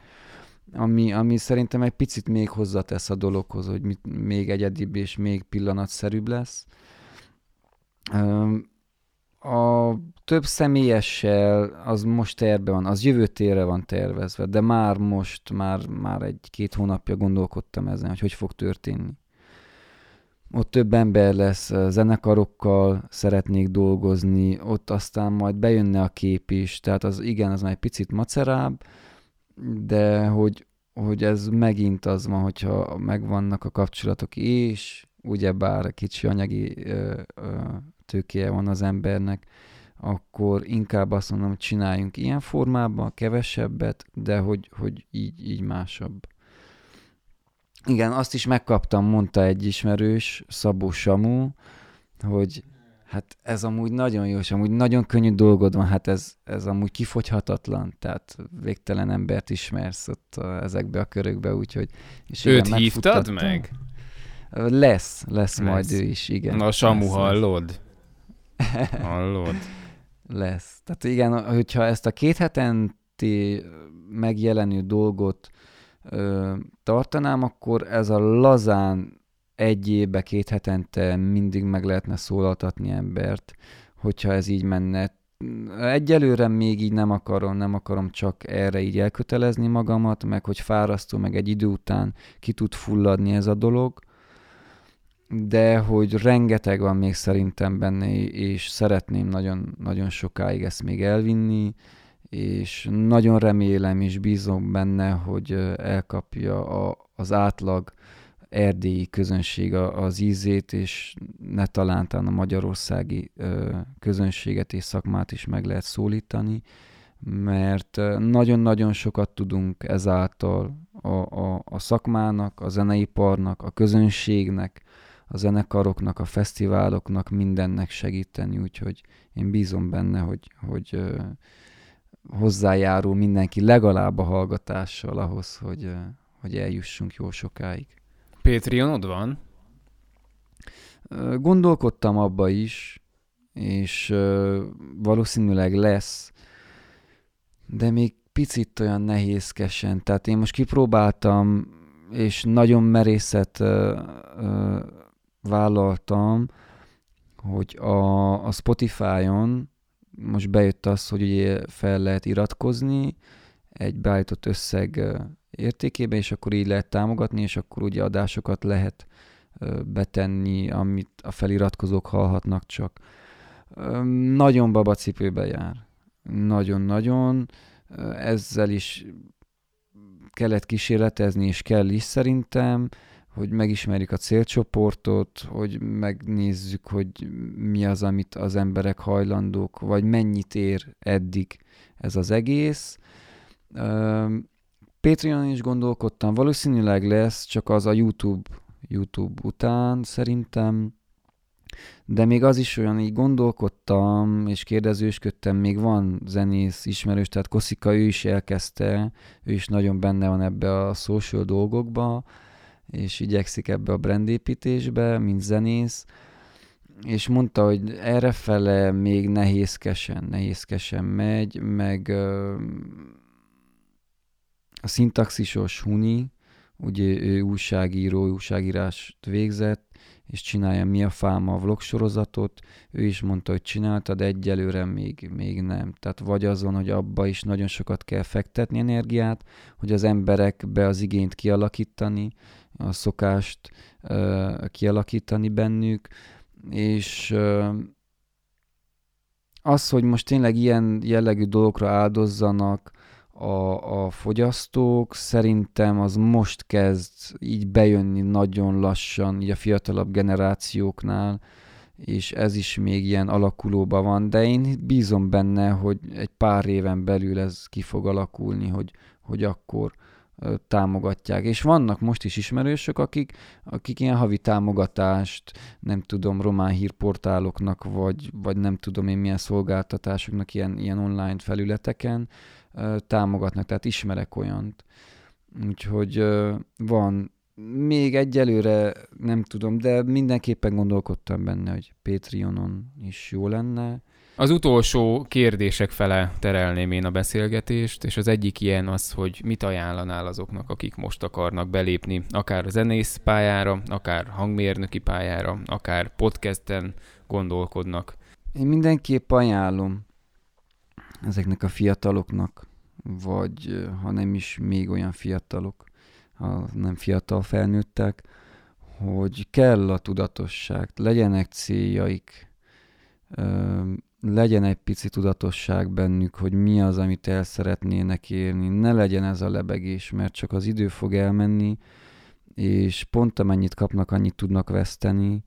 ami, ami szerintem egy picit még hozzatesz a dologhoz, hogy mit, még egyedibb és még pillanatszerűbb lesz. A több személyessel az most terve van, az jövő térre van tervezve, de már most, már, már egy-két hónapja gondolkodtam ezen, hogy hogy fog történni. Ott több ember lesz, zenekarokkal szeretnék dolgozni, ott aztán majd bejönne a kép is, tehát az igen, az már egy picit macerább, de hogy, hogy ez megint az van, hogyha megvannak a kapcsolatok, és ugyebár kicsi anyagi ö, ö, tőkéje van az embernek, akkor inkább azt mondom, hogy csináljunk ilyen formában, kevesebbet, de hogy, hogy így, így másabb. Igen, azt is megkaptam, mondta egy ismerős, Szabó Samu, hogy hát ez amúgy nagyon jó, és amúgy nagyon könnyű dolgod van, hát ez, ez amúgy kifogyhatatlan, tehát végtelen embert ismersz ott a, ezekbe a körökbe, úgyhogy... És Őt igen, hívtad meg? Lesz, lesz, lesz majd ő is, igen. Na, Samu, lesz, hallod? Hallod? lesz. Tehát igen, hogyha ezt a két hetenti megjelenő dolgot ö, tartanám, akkor ez a lazán egy évbe, két hetente mindig meg lehetne szólaltatni embert, hogyha ez így menne. Egyelőre még így nem akarom, nem akarom csak erre így elkötelezni magamat, meg hogy fárasztó, meg egy idő után ki tud fulladni ez a dolog, de hogy rengeteg van még szerintem benne, és szeretném nagyon, nagyon sokáig ezt még elvinni, és nagyon remélem és bízom benne, hogy elkapja a, az átlag erdélyi közönség az ízét, és ne talántán a magyarországi közönséget és szakmát is meg lehet szólítani, mert nagyon-nagyon sokat tudunk ezáltal a, a, a szakmának, a zeneiparnak, a közönségnek, a zenekaroknak, a fesztiváloknak, mindennek segíteni, úgyhogy én bízom benne, hogy, hogy hozzájárul mindenki legalább a hallgatással ahhoz, hogy, hogy eljussunk jó sokáig. Patreonod van? Gondolkodtam abba is, és valószínűleg lesz, de még picit olyan nehézkesen. Tehát én most kipróbáltam, és nagyon merészet vállaltam, hogy a, a Spotify-on most bejött az, hogy ugye fel lehet iratkozni egy beállított összeg értékébe, és akkor így lehet támogatni, és akkor ugye adásokat lehet betenni, amit a feliratkozók hallhatnak csak. Nagyon babacipőbe jár. Nagyon-nagyon. Ezzel is kellett kísérletezni, és kell is szerintem hogy megismerjük a célcsoportot, hogy megnézzük, hogy mi az, amit az emberek hajlandók, vagy mennyit ér eddig ez az egész. Patreon is gondolkodtam, valószínűleg lesz, csak az a YouTube, YouTube után szerintem, de még az is olyan, így gondolkodtam, és kérdezősködtem, még van zenész ismerős, tehát Koszika, ő is elkezdte, ő is nagyon benne van ebbe a social dolgokba, és igyekszik ebbe a brandépítésbe, mint zenész, és mondta, hogy errefele még nehézkesen, nehézkesen megy, meg a szintaxisos Huni, ugye ő újságíró, újságírást végzett, és csinálja Mi a Fáma vlog sorozatot, ő is mondta, hogy csinálta, de egyelőre még, még nem. Tehát vagy azon, hogy abba is nagyon sokat kell fektetni energiát, hogy az emberekbe az igényt kialakítani, a szokást kialakítani bennük, és az, hogy most tényleg ilyen jellegű dolgokra áldozzanak a, a fogyasztók, szerintem az most kezd így bejönni nagyon lassan, így a fiatalabb generációknál, és ez is még ilyen alakulóban van, de én bízom benne, hogy egy pár éven belül ez ki fog alakulni, hogy, hogy akkor támogatják. És vannak most is ismerősök, akik, akik ilyen havi támogatást, nem tudom, román hírportáloknak, vagy, vagy nem tudom én milyen szolgáltatásoknak ilyen, ilyen online felületeken támogatnak, tehát ismerek olyant. Úgyhogy van, még egyelőre nem tudom, de mindenképpen gondolkodtam benne, hogy Patreonon is jó lenne. Az utolsó kérdések fele terelném én a beszélgetést, és az egyik ilyen az, hogy mit ajánlanál azoknak, akik most akarnak belépni, akár zenész pályára, akár hangmérnöki pályára, akár podcasten gondolkodnak. Én mindenképp ajánlom ezeknek a fiataloknak, vagy ha nem is még olyan fiatalok, ha nem fiatal felnőttek, hogy kell a tudatosság, legyenek céljaik, legyen egy pici tudatosság bennük, hogy mi az, amit el szeretnének érni. Ne legyen ez a lebegés, mert csak az idő fog elmenni, és pont amennyit kapnak, annyit tudnak veszteni.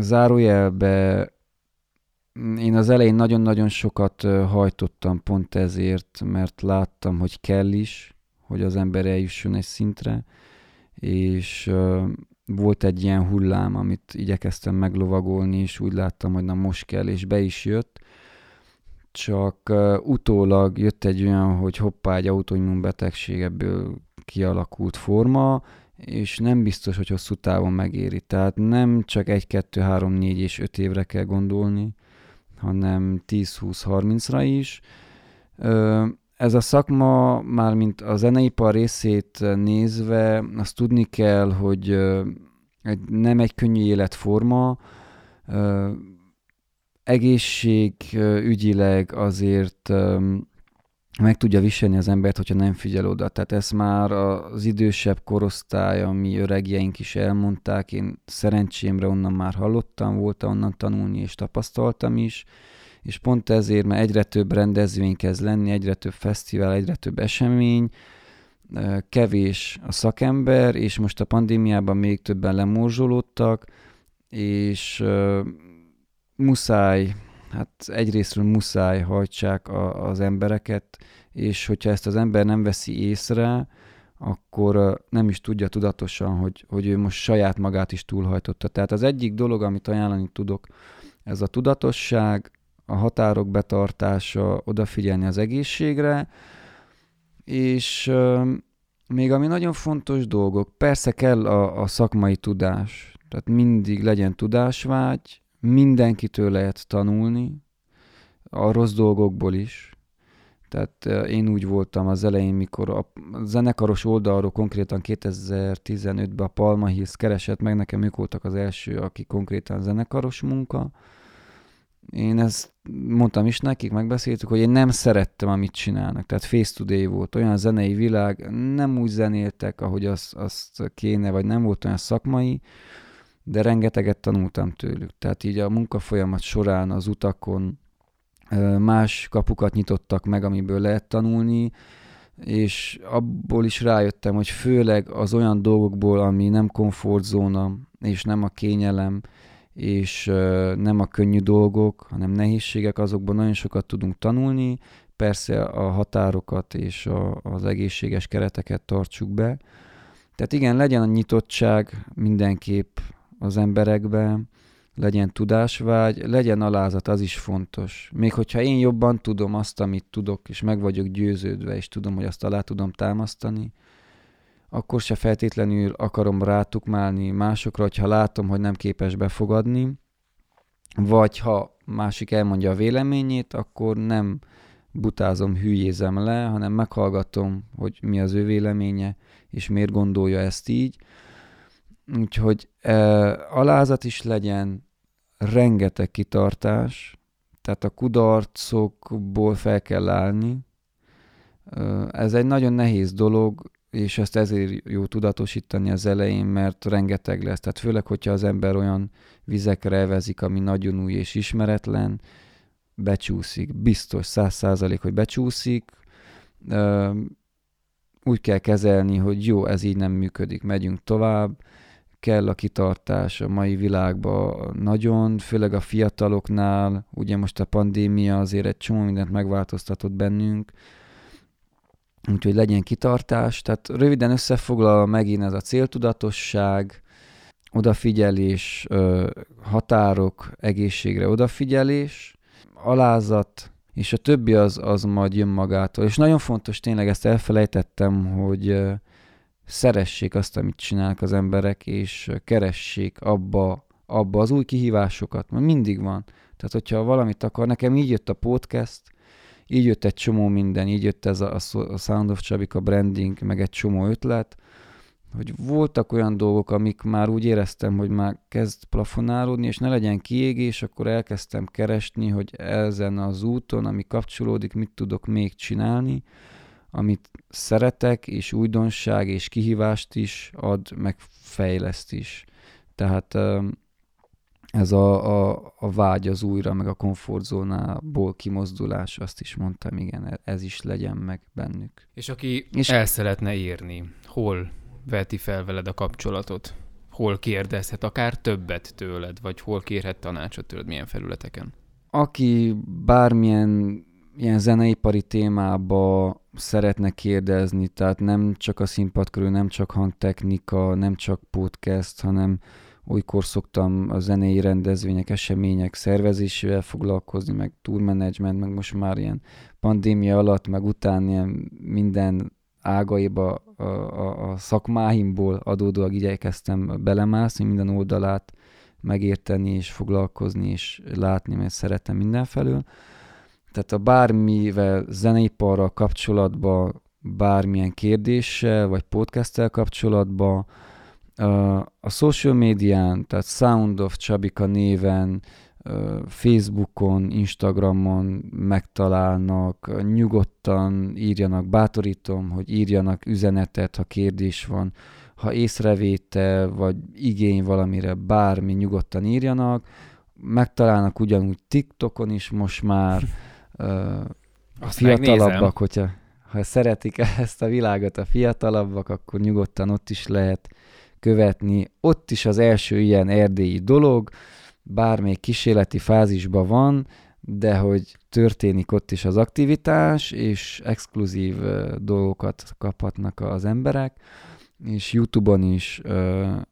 Zárójelbe én az elején nagyon-nagyon sokat hajtottam pont ezért, mert láttam, hogy kell is, hogy az ember eljusson egy szintre, és volt egy ilyen hullám, amit igyekeztem meglovagolni, és úgy láttam, hogy na most kell, és be is jött. Csak uh, utólag jött egy olyan, hogy hoppá, egy autoimmun betegség ebből kialakult forma, és nem biztos, hogy hosszú távon megéri. Tehát nem csak 1, 2, 3, 4 és 5 évre kell gondolni, hanem 10, 20, 30-ra is. Uh, ez a szakma, már mint a zeneipar részét nézve, azt tudni kell, hogy nem egy könnyű életforma, egészségügyileg azért meg tudja viselni az embert, hogyha nem figyel oda. Tehát ezt már az idősebb korosztály, ami öregjeink is elmondták, én szerencsémre onnan már hallottam, voltam onnan tanulni és tapasztaltam is, és pont ezért, mert egyre több rendezvény kezd lenni, egyre több fesztivál, egyre több esemény, kevés a szakember, és most a pandémiában még többen lemorzsolódtak, és muszáj, hát egyrésztről muszáj hajtsák a, az embereket, és hogyha ezt az ember nem veszi észre, akkor nem is tudja tudatosan, hogy, hogy ő most saját magát is túlhajtotta. Tehát az egyik dolog, amit ajánlani tudok, ez a tudatosság, a határok betartása, odafigyelni az egészségre, és még ami nagyon fontos dolgok, persze kell a, a szakmai tudás, tehát mindig legyen tudásvágy, mindenkitől lehet tanulni, a rossz dolgokból is. Tehát én úgy voltam az elején, mikor a zenekaros oldalról konkrétan 2015-ben a Palma Hills keresett meg, nekem ők voltak az első, aki konkrétan zenekaros munka, én ezt mondtam is nekik, megbeszéltük, hogy én nem szerettem, amit csinálnak. Tehát face to day volt, olyan zenei világ, nem úgy zenéltek, ahogy azt, azt kéne, vagy nem volt olyan szakmai, de rengeteget tanultam tőlük. Tehát így a munkafolyamat során az utakon más kapukat nyitottak meg, amiből lehet tanulni, és abból is rájöttem, hogy főleg az olyan dolgokból, ami nem komfortzóna, és nem a kényelem, és nem a könnyű dolgok, hanem nehézségek, azokban nagyon sokat tudunk tanulni, persze a határokat és a, az egészséges kereteket tartsuk be. Tehát igen, legyen a nyitottság mindenképp az emberekben, legyen tudásvágy, legyen alázat, az is fontos. Még hogyha én jobban tudom azt, amit tudok, és meg vagyok győződve, és tudom, hogy azt alá tudom támasztani, akkor se feltétlenül akarom rátukmálni másokra, hogyha látom, hogy nem képes befogadni, vagy ha másik elmondja a véleményét, akkor nem butázom, hülyézem le, hanem meghallgatom, hogy mi az ő véleménye, és miért gondolja ezt így. Úgyhogy e, alázat is legyen, rengeteg kitartás, tehát a kudarcokból fel kell állni. Ez egy nagyon nehéz dolog, és ezt ezért jó tudatosítani az elején, mert rengeteg lesz. Tehát főleg, hogyha az ember olyan vizekre evezik, ami nagyon új és ismeretlen, becsúszik. Biztos, száz százalék, hogy becsúszik. Úgy kell kezelni, hogy jó, ez így nem működik, megyünk tovább. Kell a kitartás a mai világban nagyon, főleg a fiataloknál. Ugye most a pandémia azért egy csomó mindent megváltoztatott bennünk, úgyhogy legyen kitartás. Tehát röviden összefoglalva megint ez a céltudatosság, odafigyelés, határok, egészségre odafigyelés, alázat, és a többi az, az majd jön magától. És nagyon fontos, tényleg ezt elfelejtettem, hogy szeressék azt, amit csinálnak az emberek, és keressék abba, abba az új kihívásokat, mert mindig van. Tehát, hogyha valamit akar, nekem így jött a podcast, így jött egy csomó minden, így jött ez a, a Sound of Csabika branding, meg egy csomó ötlet, hogy voltak olyan dolgok, amik már úgy éreztem, hogy már kezd plafonálódni, és ne legyen kiégés, akkor elkezdtem keresni, hogy ezen az úton, ami kapcsolódik, mit tudok még csinálni, amit szeretek, és újdonság, és kihívást is ad, meg fejleszt is. Tehát ez a, a, a vágy az újra, meg a komfortzónából kimozdulás, azt is mondtam, igen, e, ez is legyen meg bennük. És aki és el szeretne írni, hol veti fel veled a kapcsolatot? Hol kérdezhet akár többet tőled, vagy hol kérhet tanácsot tőled, milyen felületeken? Aki bármilyen ilyen zeneipari témába szeretne kérdezni, tehát nem csak a színpad körül, nem csak hangtechnika, nem csak podcast, hanem olykor szoktam a zenei rendezvények, események szervezésével foglalkozni, meg tourmanagement, meg most már ilyen pandémia alatt, meg után ilyen minden ágaiba a, a, a szakmáimból adódóan igyekeztem belemászni, minden oldalát megérteni és foglalkozni és látni, mert szeretem mindenfelől. Tehát a bármivel zeneiparral kapcsolatban, bármilyen kérdéssel, vagy podcasttel kapcsolatban, a social médián, tehát Sound of Csabika néven, Facebookon, Instagramon megtalálnak, nyugodtan írjanak, bátorítom, hogy írjanak üzenetet, ha kérdés van, ha észrevétel vagy igény valamire, bármi nyugodtan írjanak, megtalálnak ugyanúgy TikTokon is most már, a fiatalabbak, hogyha ha szeretik ezt a világot a fiatalabbak, akkor nyugodtan ott is lehet követni. Ott is az első ilyen erdélyi dolog, bármelyik kísérleti fázisban van, de hogy történik ott is az aktivitás, és exkluzív dolgokat kaphatnak az emberek, és YouTube-on is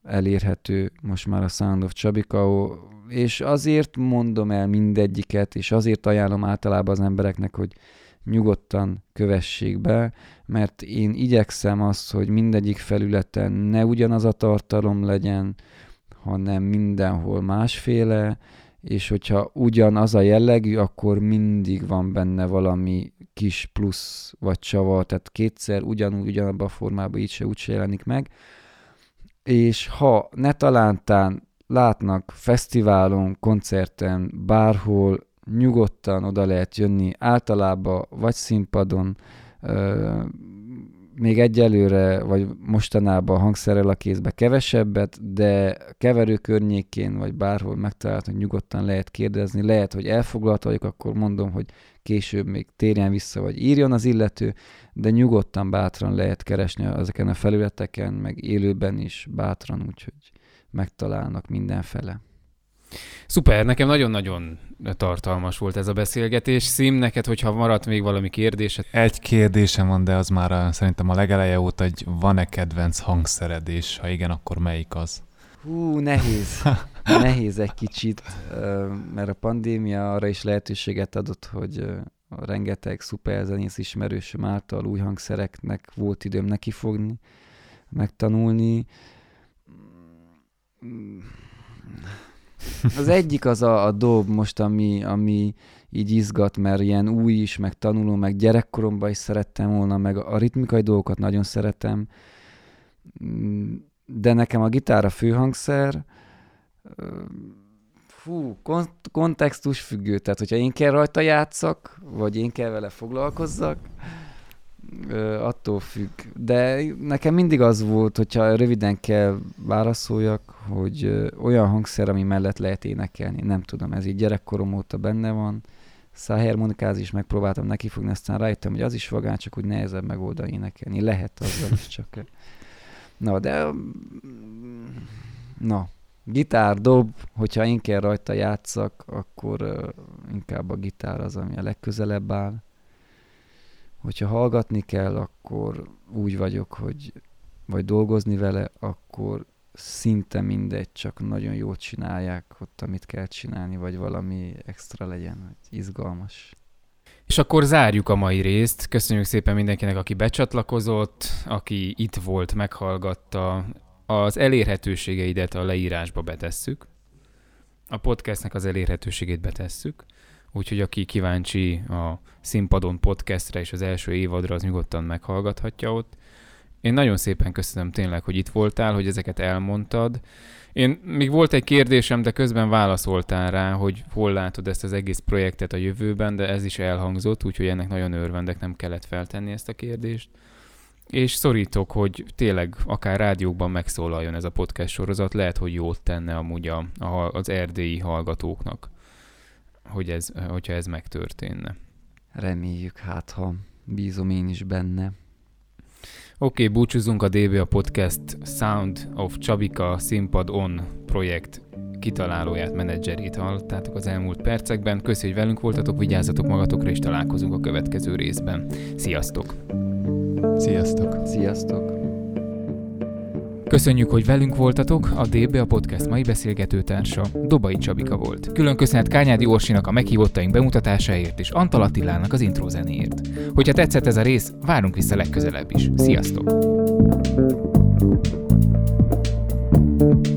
elérhető most már a Sound of Csabika, és azért mondom el mindegyiket, és azért ajánlom általában az embereknek, hogy nyugodtan kövessék be, mert én igyekszem azt, hogy mindegyik felületen ne ugyanaz a tartalom legyen, hanem mindenhol másféle, és hogyha ugyanaz a jellegű, akkor mindig van benne valami kis plusz vagy csavar, tehát kétszer ugyanúgy, ugyanabban a formában így se úgy se jelenik meg. És ha ne talántán látnak fesztiválon, koncerten, bárhol, nyugodtan oda lehet jönni, általában vagy színpadon, még egyelőre, vagy mostanában hangszerrel a kézbe kevesebbet, de keverő környékén, vagy bárhol megtalálható, nyugodtan lehet kérdezni. Lehet, hogy elfoglalt vagyok, akkor mondom, hogy később még térjen vissza, vagy írjon az illető, de nyugodtan, bátran lehet keresni ezeken a felületeken, meg élőben is bátran, úgyhogy megtalálnak mindenfele. Szuper, nekem nagyon-nagyon tartalmas volt ez a beszélgetés. Szim, neked, hogyha maradt még valami kérdésed? Egy kérdésem van, de az már a, szerintem a legeleje óta, hogy van-e kedvenc hangszered, és ha igen, akkor melyik az? Hú, nehéz. nehéz egy kicsit, mert a pandémia arra is lehetőséget adott, hogy rengeteg szuperzenész ismerősöm által új hangszereknek volt időm nekifogni, megtanulni az egyik az a, a dob most, ami, ami így izgat, mert ilyen új is, meg tanuló, meg gyerekkoromban is szerettem volna, meg a ritmikai dolgokat nagyon szeretem, de nekem a gitár a főhangszer, fú, kont- kontextus függő, tehát hogyha én kell rajta játszak, vagy én kell vele foglalkozzak, attól függ. De nekem mindig az volt, hogyha röviden kell válaszoljak, hogy olyan hangszer, ami mellett lehet énekelni. Nem tudom, ez így gyerekkorom óta benne van. Szájharmonikáz is megpróbáltam neki fogni, aztán rájöttem, hogy az is vagán, csak úgy nehezebb megoldani énekelni. Lehet azzal is csak. Na, de... Na, gitár, dob, hogyha én kell rajta játszak, akkor inkább a gitár az, ami a legközelebb áll hogyha hallgatni kell, akkor úgy vagyok, hogy vagy dolgozni vele, akkor szinte mindegy, csak nagyon jól csinálják ott, amit kell csinálni, vagy valami extra legyen, hogy izgalmas. És akkor zárjuk a mai részt. Köszönjük szépen mindenkinek, aki becsatlakozott, aki itt volt, meghallgatta. Az elérhetőségeidet a leírásba betesszük. A podcastnek az elérhetőségét betesszük. Úgyhogy aki kíváncsi a Színpadon podcastre és az első évadra, az nyugodtan meghallgathatja ott. Én nagyon szépen köszönöm tényleg, hogy itt voltál, hogy ezeket elmondtad. Én még volt egy kérdésem, de közben válaszoltál rá, hogy hol látod ezt az egész projektet a jövőben, de ez is elhangzott, úgyhogy ennek nagyon örvendek, nem kellett feltenni ezt a kérdést. És szorítok, hogy tényleg akár rádiókban megszólaljon ez a podcast sorozat, lehet, hogy jót tenne amúgy a, a, az erdélyi hallgatóknak, hogy ez, hogyha ez megtörténne. Reméljük, hát ha bízom én is benne. Oké, okay, búcsúzunk a DB a Podcast Sound of Csabika Színpad On projekt kitalálóját, menedzserét hallottátok az elmúlt percekben. Köszönjük, hogy velünk voltatok, vigyázzatok magatokra, és találkozunk a következő részben. Sziasztok! Sziasztok! Sziasztok! Köszönjük, hogy velünk voltatok, a DB a podcast mai beszélgetőtársa Dobai Csabika volt. Külön köszönet Kányádi Orsinak a meghívottaink bemutatásáért és Antal Attilának az intro zenéért. Hogyha tetszett ez a rész, várunk vissza legközelebb is. Sziasztok! thank you